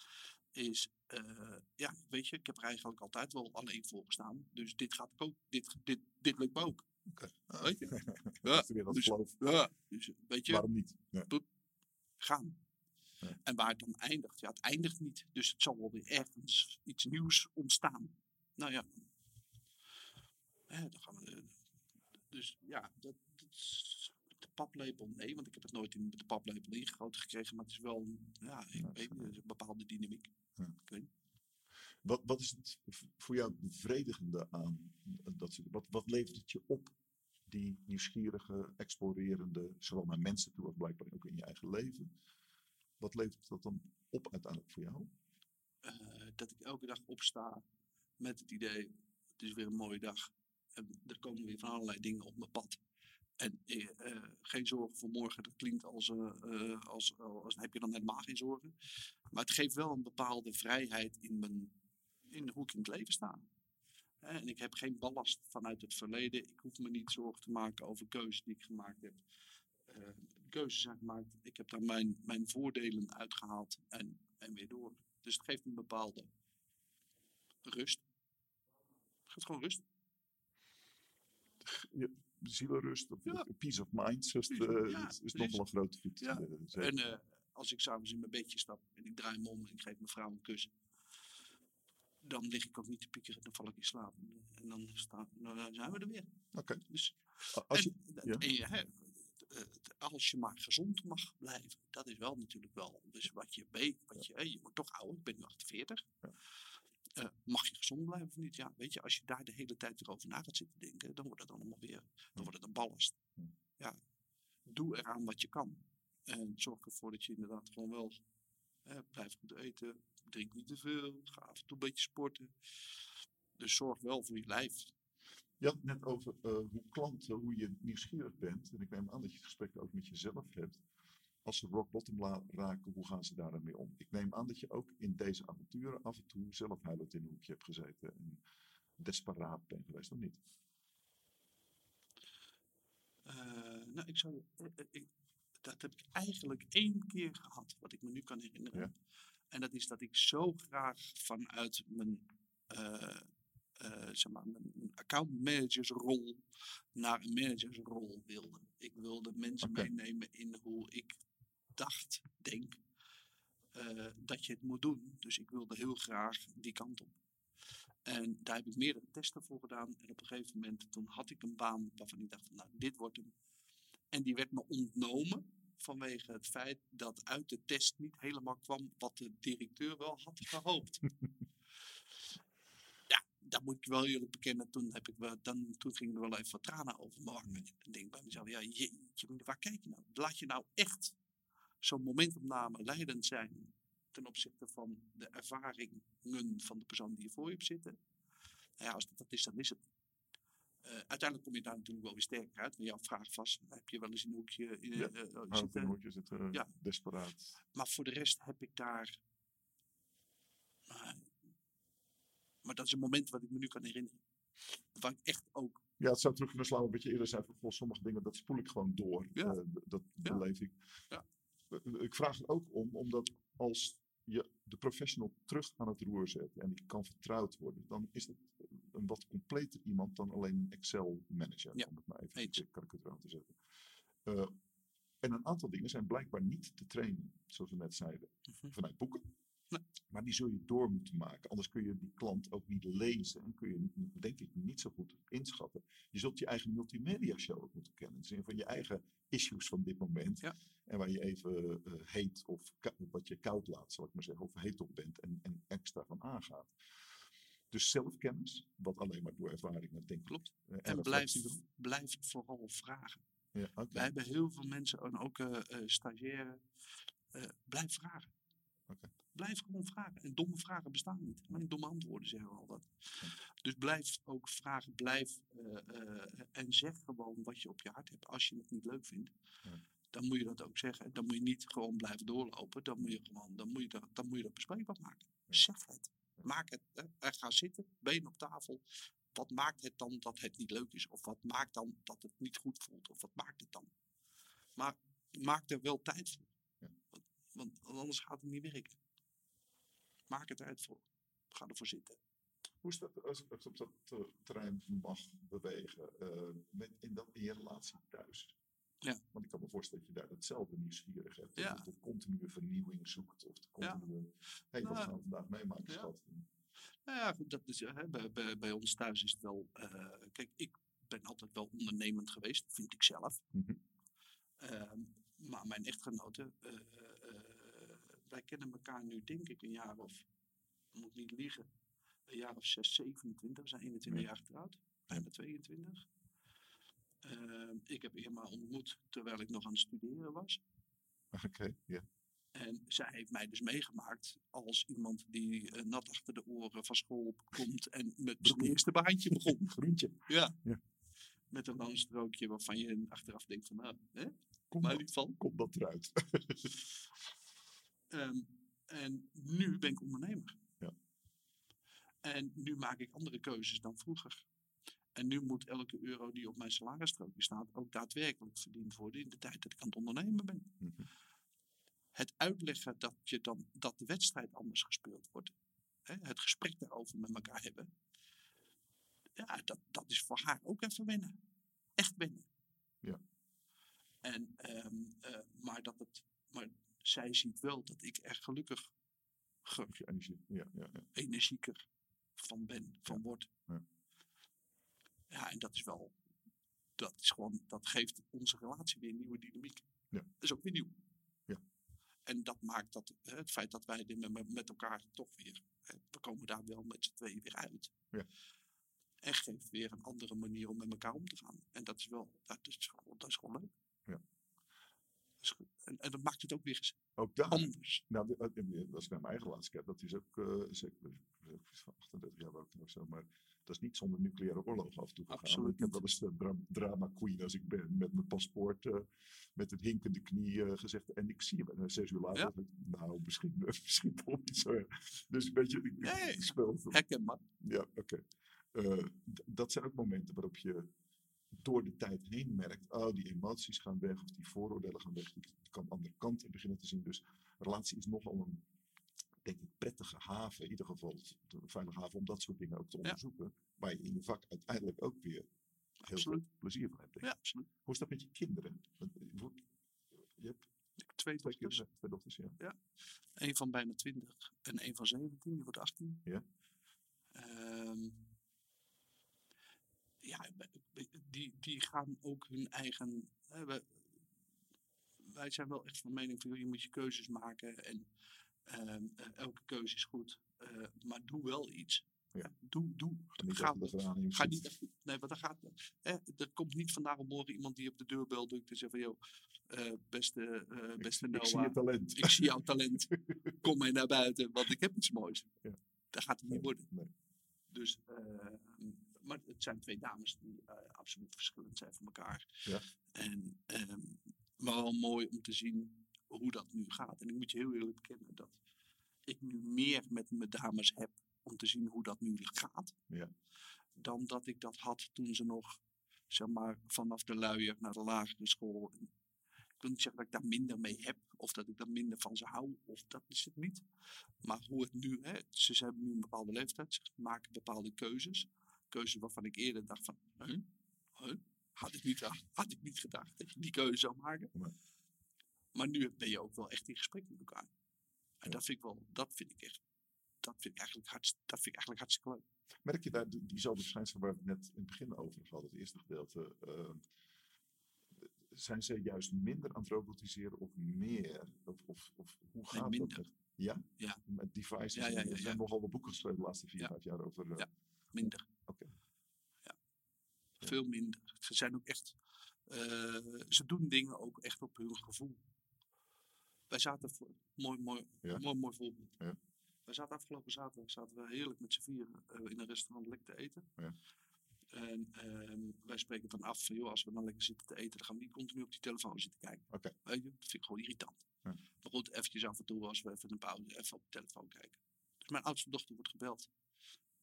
Is, eh, ja, weet je, ik heb er eigenlijk altijd wel alleen voor gestaan. Dus dit gaat ook, dit, dit, dit lukt me ook. Oké. Weet je? *laughs* Weer dat dus- geloof. Ja, dus weet je, Waarom niet? Ja. gaan. Ja. En waar het dan eindigt, ja, het eindigt niet. Dus het zal wel weer ergens iets nieuws ontstaan. Nou ja, hè, dan gaan we. Dus ja, dat, de paplepel, nee, want ik heb het nooit in de paplepel ingegoten gekregen. Maar het is wel, een- ja, ik Ja, weet niet, een bepaalde dynamiek. Ja. Ik weet niet. Wat, wat is het voor jou bevredigende aan dat wat, wat levert het je op? Die nieuwsgierige, explorerende, zowel naar mensen toe als blijkbaar ook in je eigen leven. Wat levert dat dan op uiteindelijk voor jou? eh, dat ik elke dag opsta met het idee, het is weer een mooie dag. En er komen weer van allerlei dingen op mijn pad. En eh, eh, geen zorgen voor morgen, dat klinkt als, eh, als, als heb je dan helemaal geen zorgen. Maar het geeft wel een bepaalde vrijheid in, mijn, in hoe ik in het leven sta. En ik heb geen ballast vanuit het verleden. Ik hoef me niet zorgen te maken over keuzes die ik gemaakt heb. De keuzes zijn gemaakt. Ik heb daar mijn, mijn voordelen uitgehaald en, en weer door. Dus het geeft een bepaalde rust. Het geeft gewoon rust. Zielenrust of Ja. peace of mind, eh, ja, is, is nog wel een grote fiets. Ja. eh. En eh, als ik s'avonds in mijn bedje stap en ik draai me om en ik geef mijn vrouw een kus, dan lig ik ook niet te piekeren, dan val ik in slaap. En dan, dan zijn we er weer. Oké. Dus, Als je, en, ja. en je, hè, eh, als je maar gezond mag blijven, dat is wel natuurlijk wel. Dus wat je weet, wat je, je wordt toch ouder, ik ben nu 48. Ja. Eh, mag je gezond blijven of niet? Ja, weet je, als je daar de hele tijd weer over na gaat zitten denken, dan wordt het dan allemaal weer, dan wordt het een ballast. Ja, doe eraan wat je kan. En zorg ervoor dat je inderdaad gewoon wel eh, blijf goed eten, drink niet te veel, ga af en toe een beetje sporten. Dus zorg wel voor je lijf. Je had het net over eh, hoe klanten, hoe je nieuwsgierig bent. En ik neem aan dat je het gesprek ook met jezelf hebt. Als ze rock bottom raken, hoe gaan ze daar dan mee om? Ik neem aan dat je ook in deze avonturen af en toe zelf huilend in een hoekje hebt gezeten. En desperaat bent geweest, of niet? Eh, nou, ik zou, eh, eh, ik, dat heb ik eigenlijk één keer gehad, wat ik me nu kan herinneren. Ja. En dat is dat ik zo graag vanuit mijn, eh, zeg maar, mijn accountmanagersrol naar een managersrol wilde. Ik wilde mensen meenemen in hoe ik dacht, denk, eh, dat je het moet doen. Dus ik wilde heel graag die kant op. En daar heb ik meerdere testen voor gedaan. En op een gegeven moment, toen had ik een baan waarvan ik dacht, van, nou, dit wordt hem. En die werd me ontnomen vanwege het feit dat uit de test niet helemaal kwam wat de directeur wel had gehoopt. *laughs* ja, dat moet ik wel eerlijk bekennen. Toen, heb ik wel, dan, toen gingen er wel even wat tranen over mijn wangen. En dan denk ik bij mezelf, ja, jeetje, mina, waar kijk je nou? Laat je nou echt zo'n momentopname leidend zijn ten opzichte van de ervaringen van de persoon die je voor je hebt zitten? Nou ja, als dat, dat is, dan is het. Eh, uiteindelijk kom je daar natuurlijk wel weer sterker uit. Maar jouw vraag was, heb je wel eens in een hoekje eh, Ja, eh, in zitten? een hoekje zitten, ja. desperaat. Maar voor de rest heb ik daar. Maar, maar dat is een moment wat ik me nu kan herinneren. waar ik echt ook. Ja, het zou terug kunnen slaan wat je eerder. Van, goh, sommige dingen, dat spoel ik gewoon door. Ja. Dat Ja. beleef ik. Ja. Ik vraag er ook om, omdat als je de professional terug aan het roer zet en die kan vertrouwd worden, dan is het een wat completer iemand dan alleen een Excel-manager. Ja, Om het maar even te zetten. Eh, en een aantal dingen zijn blijkbaar niet te trainen, zoals we net zeiden, Mhm. vanuit boeken. Maar die zul je door moeten maken. Anders kun je die klant ook niet lezen. En kun je, denk ik, niet zo goed inschatten. Je zult je eigen multimedia show ook moeten kennen. In de zin van je eigen issues van dit moment. Ja. En waar je even eh, heet of wat je koud laat, zal ik maar zeggen. Of heet op bent en, en extra van aangaat. Dus zelfkennis, wat alleen maar door ervaringen denk ik. Klopt. eh, En blijf, vooral vragen. Ja. Wij hebben heel veel mensen, en ook stagiairen, eh, blijf vragen. Oké. Blijf gewoon vragen. En domme vragen bestaan niet. Alleen domme antwoorden zeggen we altijd. Dus blijf ook vragen, blijf eh, eh, en zeg gewoon wat je op je hart hebt. Als je het niet leuk vindt, Ja. dan moet je dat ook zeggen. Dan moet je niet gewoon blijven doorlopen. Dan moet je gewoon, dan moet je dat, dan moet je dat bespreekbaar maken. Ja. Zeg het. Maak het. Hè. Ga zitten, been op tafel. Wat maakt het dan dat het niet leuk is? Of wat maakt dan dat het niet goed voelt? Of wat maakt het dan? Maar maak er wel tijd voor. Ja. Want, want anders gaat het niet werken. Maak er tijd voor. Ga ervoor zitten. Hoe is dat als ik op dat eh, terrein mag bewegen? eh, met, in, dat, in je relatie thuis? Ja. Want ik kan me voorstellen dat je daar hetzelfde nieuwsgierig hebt. Ja. Je de continue vernieuwing zoekt. Of de Ja. continue... Hey, wat Nou, gaan we vandaag meemaken, ja. schat? Nou ja, dat is, eh, hè, bij, bij, bij ons thuis is het wel. kijk, ik ben altijd wel ondernemend geweest, vind ik zelf. Mhm. Ehm, maar mijn echtgenote, wij kennen elkaar nu denk ik een jaar of, moet niet liegen, een jaar of 6, 27, we zijn 21 Ja. jaar getrouwd, bijna 22. Ehm, ik heb Irma ontmoet terwijl ik nog aan het studeren was. Oké, ja. En zij heeft mij dus meegemaakt als iemand die eh, nat achter de oren van school komt en met zijn eerste baantje begon. *laughs* Groentje. Ja. Ja. Met een lang strookje waarvan je achteraf denkt van nou, hè, Kom, maar niet van. kom dat eruit. *laughs* Ehm, en nu ben ik ondernemer. Ja. En nu maak ik andere keuzes dan vroeger. En nu moet elke euro die op mijn salarisstrookje staat ook daadwerkelijk verdiend worden in de tijd dat ik aan het ondernemen ben. Mhm. Het uitleggen dat, je dan, dat de wedstrijd anders gespeeld wordt. Hè, het gesprek daarover met elkaar hebben. Ja, dat, dat is voor haar ook even wennen. Echt wennen. Ja. En, ehm, eh, maar, dat het, maar zij ziet wel dat ik er gelukkig energie- Ja, ja, ja. energieker van ben, van word. Ja. Ja, en dat is wel, dat is gewoon, dat geeft onze relatie weer een nieuwe dynamiek. Ja. Dat is ook weer nieuw. Ja. En dat maakt dat, het feit dat wij dit met, elkaar toch weer, we komen daar wel met z'n tweeën weer uit. Ja. En geeft weer een andere manier om met elkaar om te gaan. En dat is wel, dat is gewoon, dat is gewoon leuk. Ja. Dat is. En, dat maakt het ook weer eens Ook daar. anders. Nou, eh, als ik naar mijn eigen kijk, dat is ook, eh, zeker ben van 38 jaar ook nog zo, maar dat is niet zonder nucleaire oorlog af en toe gegaan. Absoluut ik heb wel eens de dra- drama queen als ik ben, met mijn paspoort, eh, met het hinkende knie eh, gezegd. En ik zie hem en zes uur later, Ja. ik, nou, misschien, *laughs* misschien toch niet zo. Dus een beetje, ik, ja, ik speel. Herkenbaar. Ja, oké. Eh, dat zijn ook momenten waarop je door de tijd heen merkt, oh, die emoties gaan weg of die vooroordelen gaan weg. Je kan andere kanten beginnen te zien. Dus relatie is nogal een, denk ik, prettige haven, in ieder geval een veilige haven om dat soort dingen ook te onderzoeken. Waar je in je vak uiteindelijk ook weer heel Absoluut. veel plezier van hebt. denk ik. Ja, absoluut. Hoe is dat met je kinderen? Eh, Je hebt twee twee dochters. kinderen, twee dochters, ja. Een van bijna 20 en een van 17, die wordt 18. Ja. Ehm, ja, die, die gaan ook hun eigen. hè, we- wij zijn wel echt van mening van je moet je keuzes maken en ehm, eh, elke keuze is goed. eh, maar doe wel iets. Ja. Doe, doe. Ga niet Ga, niet. Nee, want dan gaat. Hè, er komt niet vandaag op morgen iemand die op de deurbel drukt en zegt van joh, eh, beste, eh, beste Ik zie Noah je talent. ik zie jouw talent. *laughs* Kom mee naar buiten, want ik heb iets moois. Ja. Dat gaat het niet worden. Nee. Dus, eh, maar het zijn twee dames die eh, absoluut verschillend zijn van elkaar. Ja. En ehm, wel mooi om te zien hoe dat nu gaat. En ik moet je heel eerlijk bekennen dat ik nu meer met mijn dames heb om te zien hoe dat nu gaat. Ja. dan dat ik dat had toen ze nog, zeg maar, vanaf de luier naar de lagere school. Ik wil niet zeggen dat ik daar minder mee heb, of dat ik daar minder van ze hou, of dat is het niet. Maar hoe het nu, hè, ze ze hebben nu een bepaalde leeftijd, ze maken bepaalde keuzes. Keuzes waarvan ik eerder dacht van, huh? Huh? Had, ik niet, had ik niet gedacht dat je die keuze zou maken. Nee. Maar nu ben je ook wel echt in gesprek met elkaar. En Ja. dat vind ik wel, dat vind ik echt, dat vind ik eigenlijk, hartst, dat vind ik eigenlijk hartstikke leuk. Merk je daar die- diezelfde verschijnselen waar we het net in het begin over hadden, het eerste gedeelte? eh, zijn ze juist minder aan het robotiseren of meer? Of, of, of hoe gaat minder. dat? met- Ja? Ja. Met devices. Ja, ja, er zijn nogal wat boeken geschreven de laatste vier, vijf jaar over. Ja. Minder. Veel minder. Ze zijn ook echt, eh, ze doen dingen ook echt op hun gevoel. Wij zaten, voor, mooi, mooi, Ja. mooi, mooi voorbeeld. Ja. Wij zaten afgelopen zaterdag zaten we heerlijk met z'n vieren eh, in een restaurant lekker te eten. Ja. En ehm, wij spreken dan af van, joh, als we dan lekker zitten te eten, dan gaan we niet continu op die telefoon zitten kijken. Weet je, dat vind ik gewoon irritant. Ja. Maar goed, eventjes af en toe, als we even een pauze, even op de telefoon kijken. Dus mijn oudste dochter wordt gebeld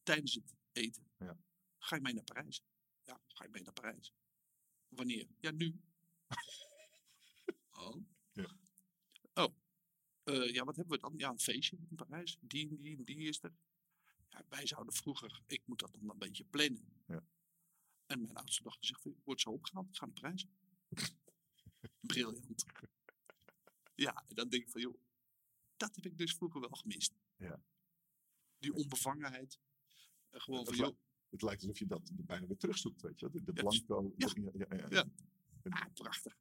tijdens het eten. Ja. Ga je mee naar Parijs? Ja, ga je mee naar Parijs? Wanneer? Ja, nu. oh. Ja. Oh. Eh, ja, wat hebben we dan? Ja, een feestje in Parijs. Die en die en die is er. Ja, wij zouden vroeger, ik moet dat dan een beetje plannen. Ja. En mijn oudste dochter zegt, wordt zo opgehaald, ik ga naar Parijs. *laughs* Briljant. Ja, en dan denk ik van, joh, dat heb ik dus vroeger wel gemist. Ja. Die onbevangenheid. En gewoon van, joh, Het lijkt alsof je dat bijna weer terugzoekt, weet je? De, de Ja, blanco. ja. Ja, ja, ah, prachtig.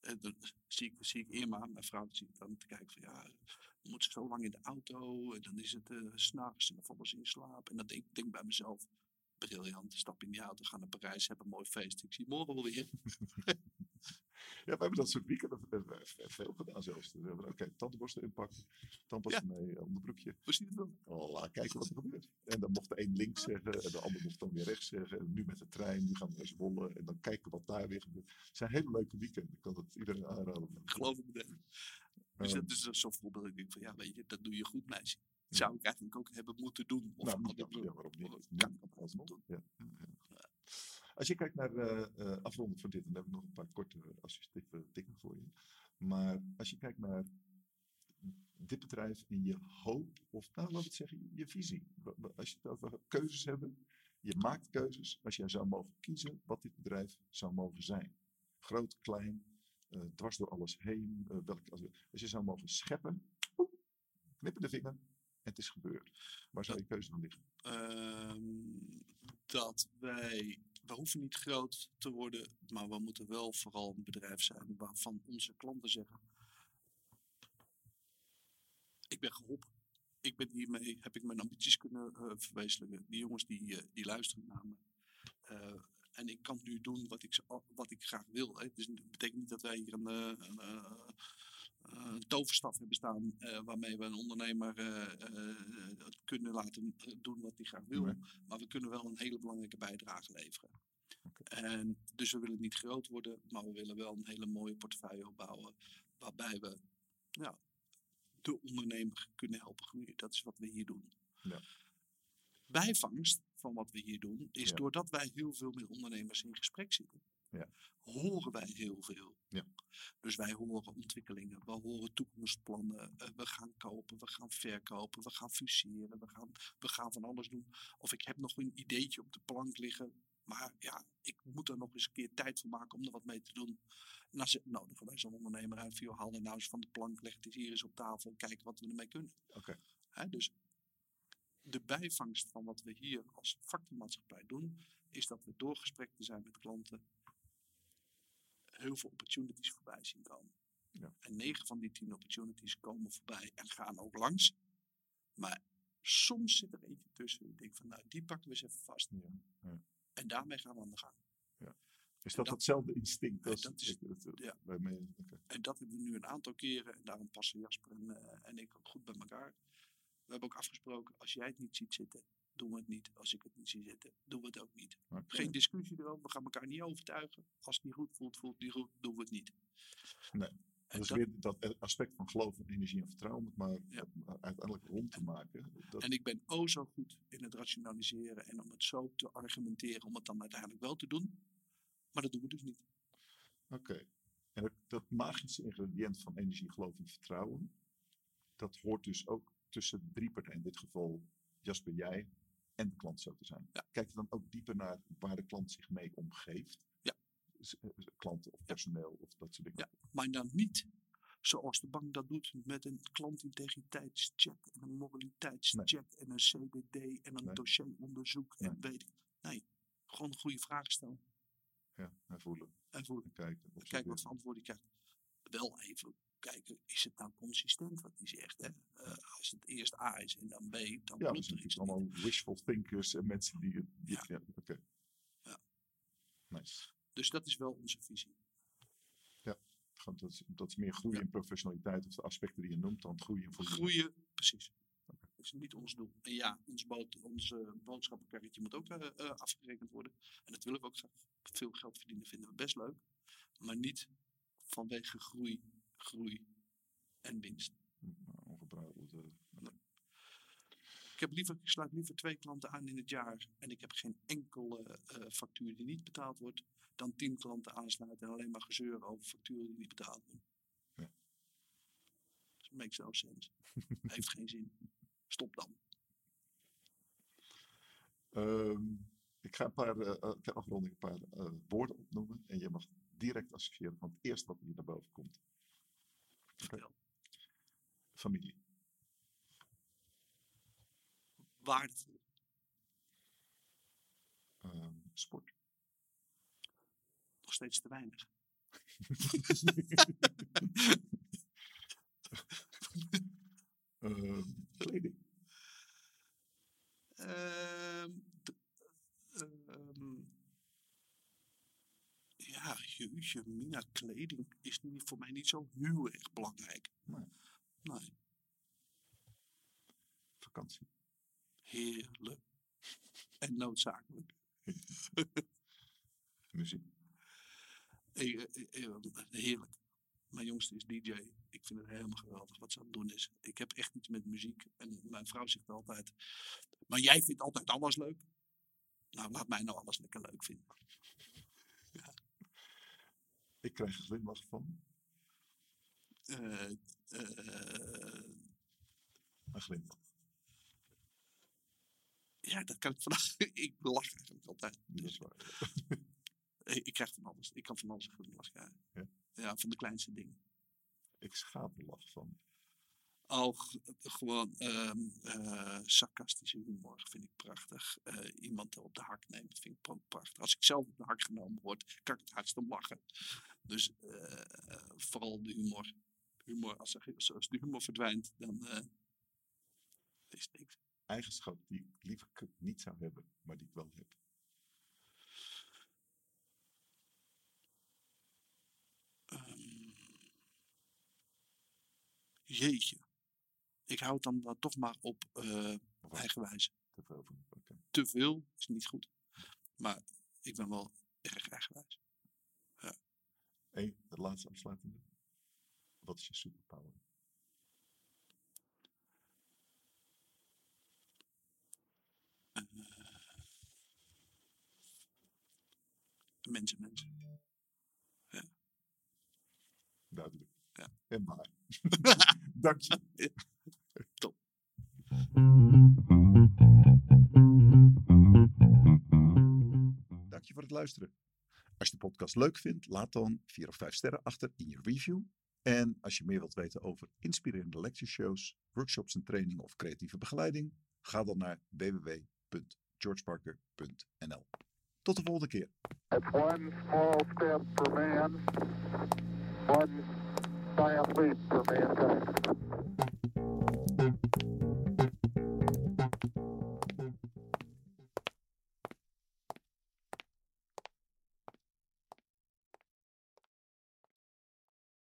En dan zie ik, zie ik Irma, mijn vrouw, zie ik dan te kijken van, ja, dan moet ze zo lang in de auto. En dan is het eh, s s'nachts en dan vallen ze in slaap. En dan denk ik denk bij mezelf, briljant, stap in die auto, ga naar Parijs, heb een mooi feest. Ik zie morgen wel weer. Ja, we hebben dat soort weekenden eh, veel gedaan zelfs. We hebben, Oké, tandenborstel inpakken, tandpasta mee, eh, onderbroekje. Hoe ziet het wel? Oh, laat kijken wat er gebeurt. En dan mocht de een links zeggen en de ander mocht dan weer rechts zeggen. En nu met de trein, nu gaan we naar Zwolle en dan kijken wat daar weer gebeurt. Het zijn hele leuke weekenden. Ik kan het iedereen aanraden. Geloof ik meteen. Dus Ehm, dat is zo'n voorbeeld. Ik denk van, ja, weet je, dat doe je goed, meisje. Dat zou ik eigenlijk ook hebben moeten doen. Of nou, ja, waarom niet? kan Als je kijkt naar de eh afronden van dit, dan heb ik nog een paar korte associatieve dingen voor je. Maar als je kijkt naar dit bedrijf en je hoop, of nou, laat het zeggen, je visie. Als je het over keuzes hebt, je maakt keuzes als jij zou mogen kiezen wat dit bedrijf zou mogen zijn. Groot, klein, eh, dwars door alles heen. eh, welke, als, als je zou mogen scheppen, poep, knippen de vinger en het is gebeurd. Waar zou je keuze dan liggen? Ehm, dat wij, we hoeven niet groot te worden, maar we moeten wel vooral een bedrijf zijn waarvan onze klanten zeggen, ik ben geholpen. Ik ben hiermee, heb ik mijn ambities kunnen eh, verwezenlijken. Die jongens die, eh, die luisteren naar me. Eh, en ik kan nu doen wat ik, wat ik graag wil. Dat betekent niet dat wij hier een, eh, een, eh, toverstaf hebben staan eh, waarmee we een ondernemer eh, kunnen laten doen wat hij graag wil. Nee. Maar we kunnen wel een hele belangrijke bijdrage leveren. En dus we willen niet groot worden, maar we willen wel een hele mooie portefeuille opbouwen. Waarbij we ja, de ondernemer kunnen helpen groeien. Dat is wat we hier doen. Ja. Bijvangst van wat we hier doen is Ja. doordat wij heel veel met ondernemers in gesprek zitten. Ja. Horen wij heel veel. Dus wij horen ontwikkelingen, we horen toekomstplannen, eh, we gaan kopen, we gaan verkopen, we gaan fuseren, we gaan, we gaan van alles doen. Of ik heb nog een ideetje op de plank liggen, maar ja, ik moet er nog eens een keer tijd voor maken om er wat mee te doen. En dan nodigen wij zo'n ondernemer uit, joh, haal er nou eens van de plank, leg het eens hier eens op tafel en kijk wat we ermee kunnen. Oké. Dus de bijvangst van wat we hier als factormaatschappij doen, is dat we door gesprek te zijn met klanten heel veel opportunities voorbij zien komen. Ja. En negen van die tien opportunities komen voorbij en gaan ook langs. Maar soms zit er eentje tussen. Ik denk van, nou, die pakken we eens even vast. Ja, ja. En daarmee gaan we aan de gang. Is dat dat- hetzelfde instinct Ja, als dat is- het- ja. bij mij? En dat hebben we nu een aantal keren. En daarom passen Jasper en, eh, en ik ook goed bij elkaar. We hebben ook afgesproken, als jij het niet ziet zitten, doen we het niet. Als ik het niet zie zitten, doen we het ook niet. Geen discussie erover. We gaan elkaar niet overtuigen. Als het niet goed voelt, voelt het niet goed, doen we het niet. Nee. En Dat weer dat aspect van geloof in energie en vertrouwen, maar Ja. uiteindelijk rond te maken. Dat, En ik ben o zo goed in het rationaliseren en om het zo te argumenteren om het dan uiteindelijk wel te doen. Maar dat doen we dus niet. Oké. En dat, dat magische ingrediënt van energie, geloof en vertrouwen, dat hoort dus ook tussen drie partijen. In dit geval Jasper, jij en de klant zo te zijn. Ja. Kijk je dan ook dieper naar waar de klant zich mee omgeeft? Ja. Eh, Klanten of personeel of dat soort dingen. Ja. Maar dan niet zoals de bank dat doet met een klantintegriteitscheck en een moraliteitscheck en een CDD en een Nee. dossieronderzoek en weet ik. Nee, gewoon een goede vraag stellen Ja, en voelen en voor en kijken. Kijk wat voor antwoord je krijgt. Wel even kijken, is het nou consistent wat hij zegt? Hè? Eh, als het eerst A is en dan B, dan Ja, klopt er iets niet. allemaal wishful thinkers en mensen die... die Ja. ja, oké. Ja. Nice. Dus dat is wel onze visie. Gewoon Dat is, dat is meer groei Ja. in professionaliteit of de aspecten die je noemt dan groei in volume. Groeien, precies. Dat is niet ons doel. En ja, ons, bood, ons eh, boodschappenkarretje moet ook eh, afgerekend worden. En dat willen we ook graag. Veel geld verdienen vinden we best leuk. Maar niet vanwege groei, groei en winst. Ongebruikelijk. eh, Ik, heb liever, ik sluit liever twee klanten aan in het jaar en ik heb geen enkele eh, factuur die niet betaald wordt, dan tien klanten aansluiten en alleen maar gezeur over facturen die niet betaald worden. Ja. Dat makes no sense. *laughs* Heeft geen zin. Stop dan. Ehm, ik ga een paar, ter afronding een paar woorden opnoemen en je mag direct associëren van het eerste wat hier naar boven komt. Vertel. Familie, Waardevol. ehm, sport, Nog steeds te weinig. *laughs* ehm, kleding, Ehm, ja, jeetje, mina, kleding is niet, voor mij niet zo heel erg belangrijk. Nee. Nee, vakantie, heerlijk. En noodzakelijk. *laughs* muziek, Eh, eh, eh, Heerlijk. Mijn jongste is DJ. Ik vind het helemaal geweldig wat ze aan het doen is. Ik heb echt iets met muziek. En mijn vrouw zegt altijd. Maar jij vindt altijd alles leuk. Nou, laat mij nou alles lekker leuk vinden. Ik krijg een glimlach van, Eh, eh, een glimlach. ja, dat kan ik vandaag. *laughs* ik lach eigenlijk altijd. Dat is waar. *laughs* ik, ik krijg van alles. Ik kan van alles een glimlach krijgen. Ja? Ja, van de kleinste dingen. Ik schaterlach van, G- gewoon ehm, eh, sarcastische humor vind ik prachtig. Eh, iemand op de hak neemt vind ik ook prachtig. Als ik zelf op de hak genomen word, kan ik het hardst om lachen. Dus eh, vooral de humor. humor als, er, als de humor verdwijnt, dan is het niks. eigenschap die ik liever niet zou hebben, maar die ik wel heb. Ehm, jeetje. Ik hou het dan wel toch maar op eh eigenwijs. te veel. Te veel is niet goed. Maar ik ben wel erg eigenwijs. Eén, de laatste afsluitende. Wat is je superpower? Mensen, mensen. Duidelijk. Ja. En maar. *laughs* Dank je. Dank je voor het luisteren. Als je de podcast leuk vindt, laat dan 4 of 5 sterren achter in je review. En als je meer wilt weten over inspirerende lectureshows, workshops en trainingen of creatieve begeleiding, ga dan naar www.georgeparker.nl. Tot de volgende keer.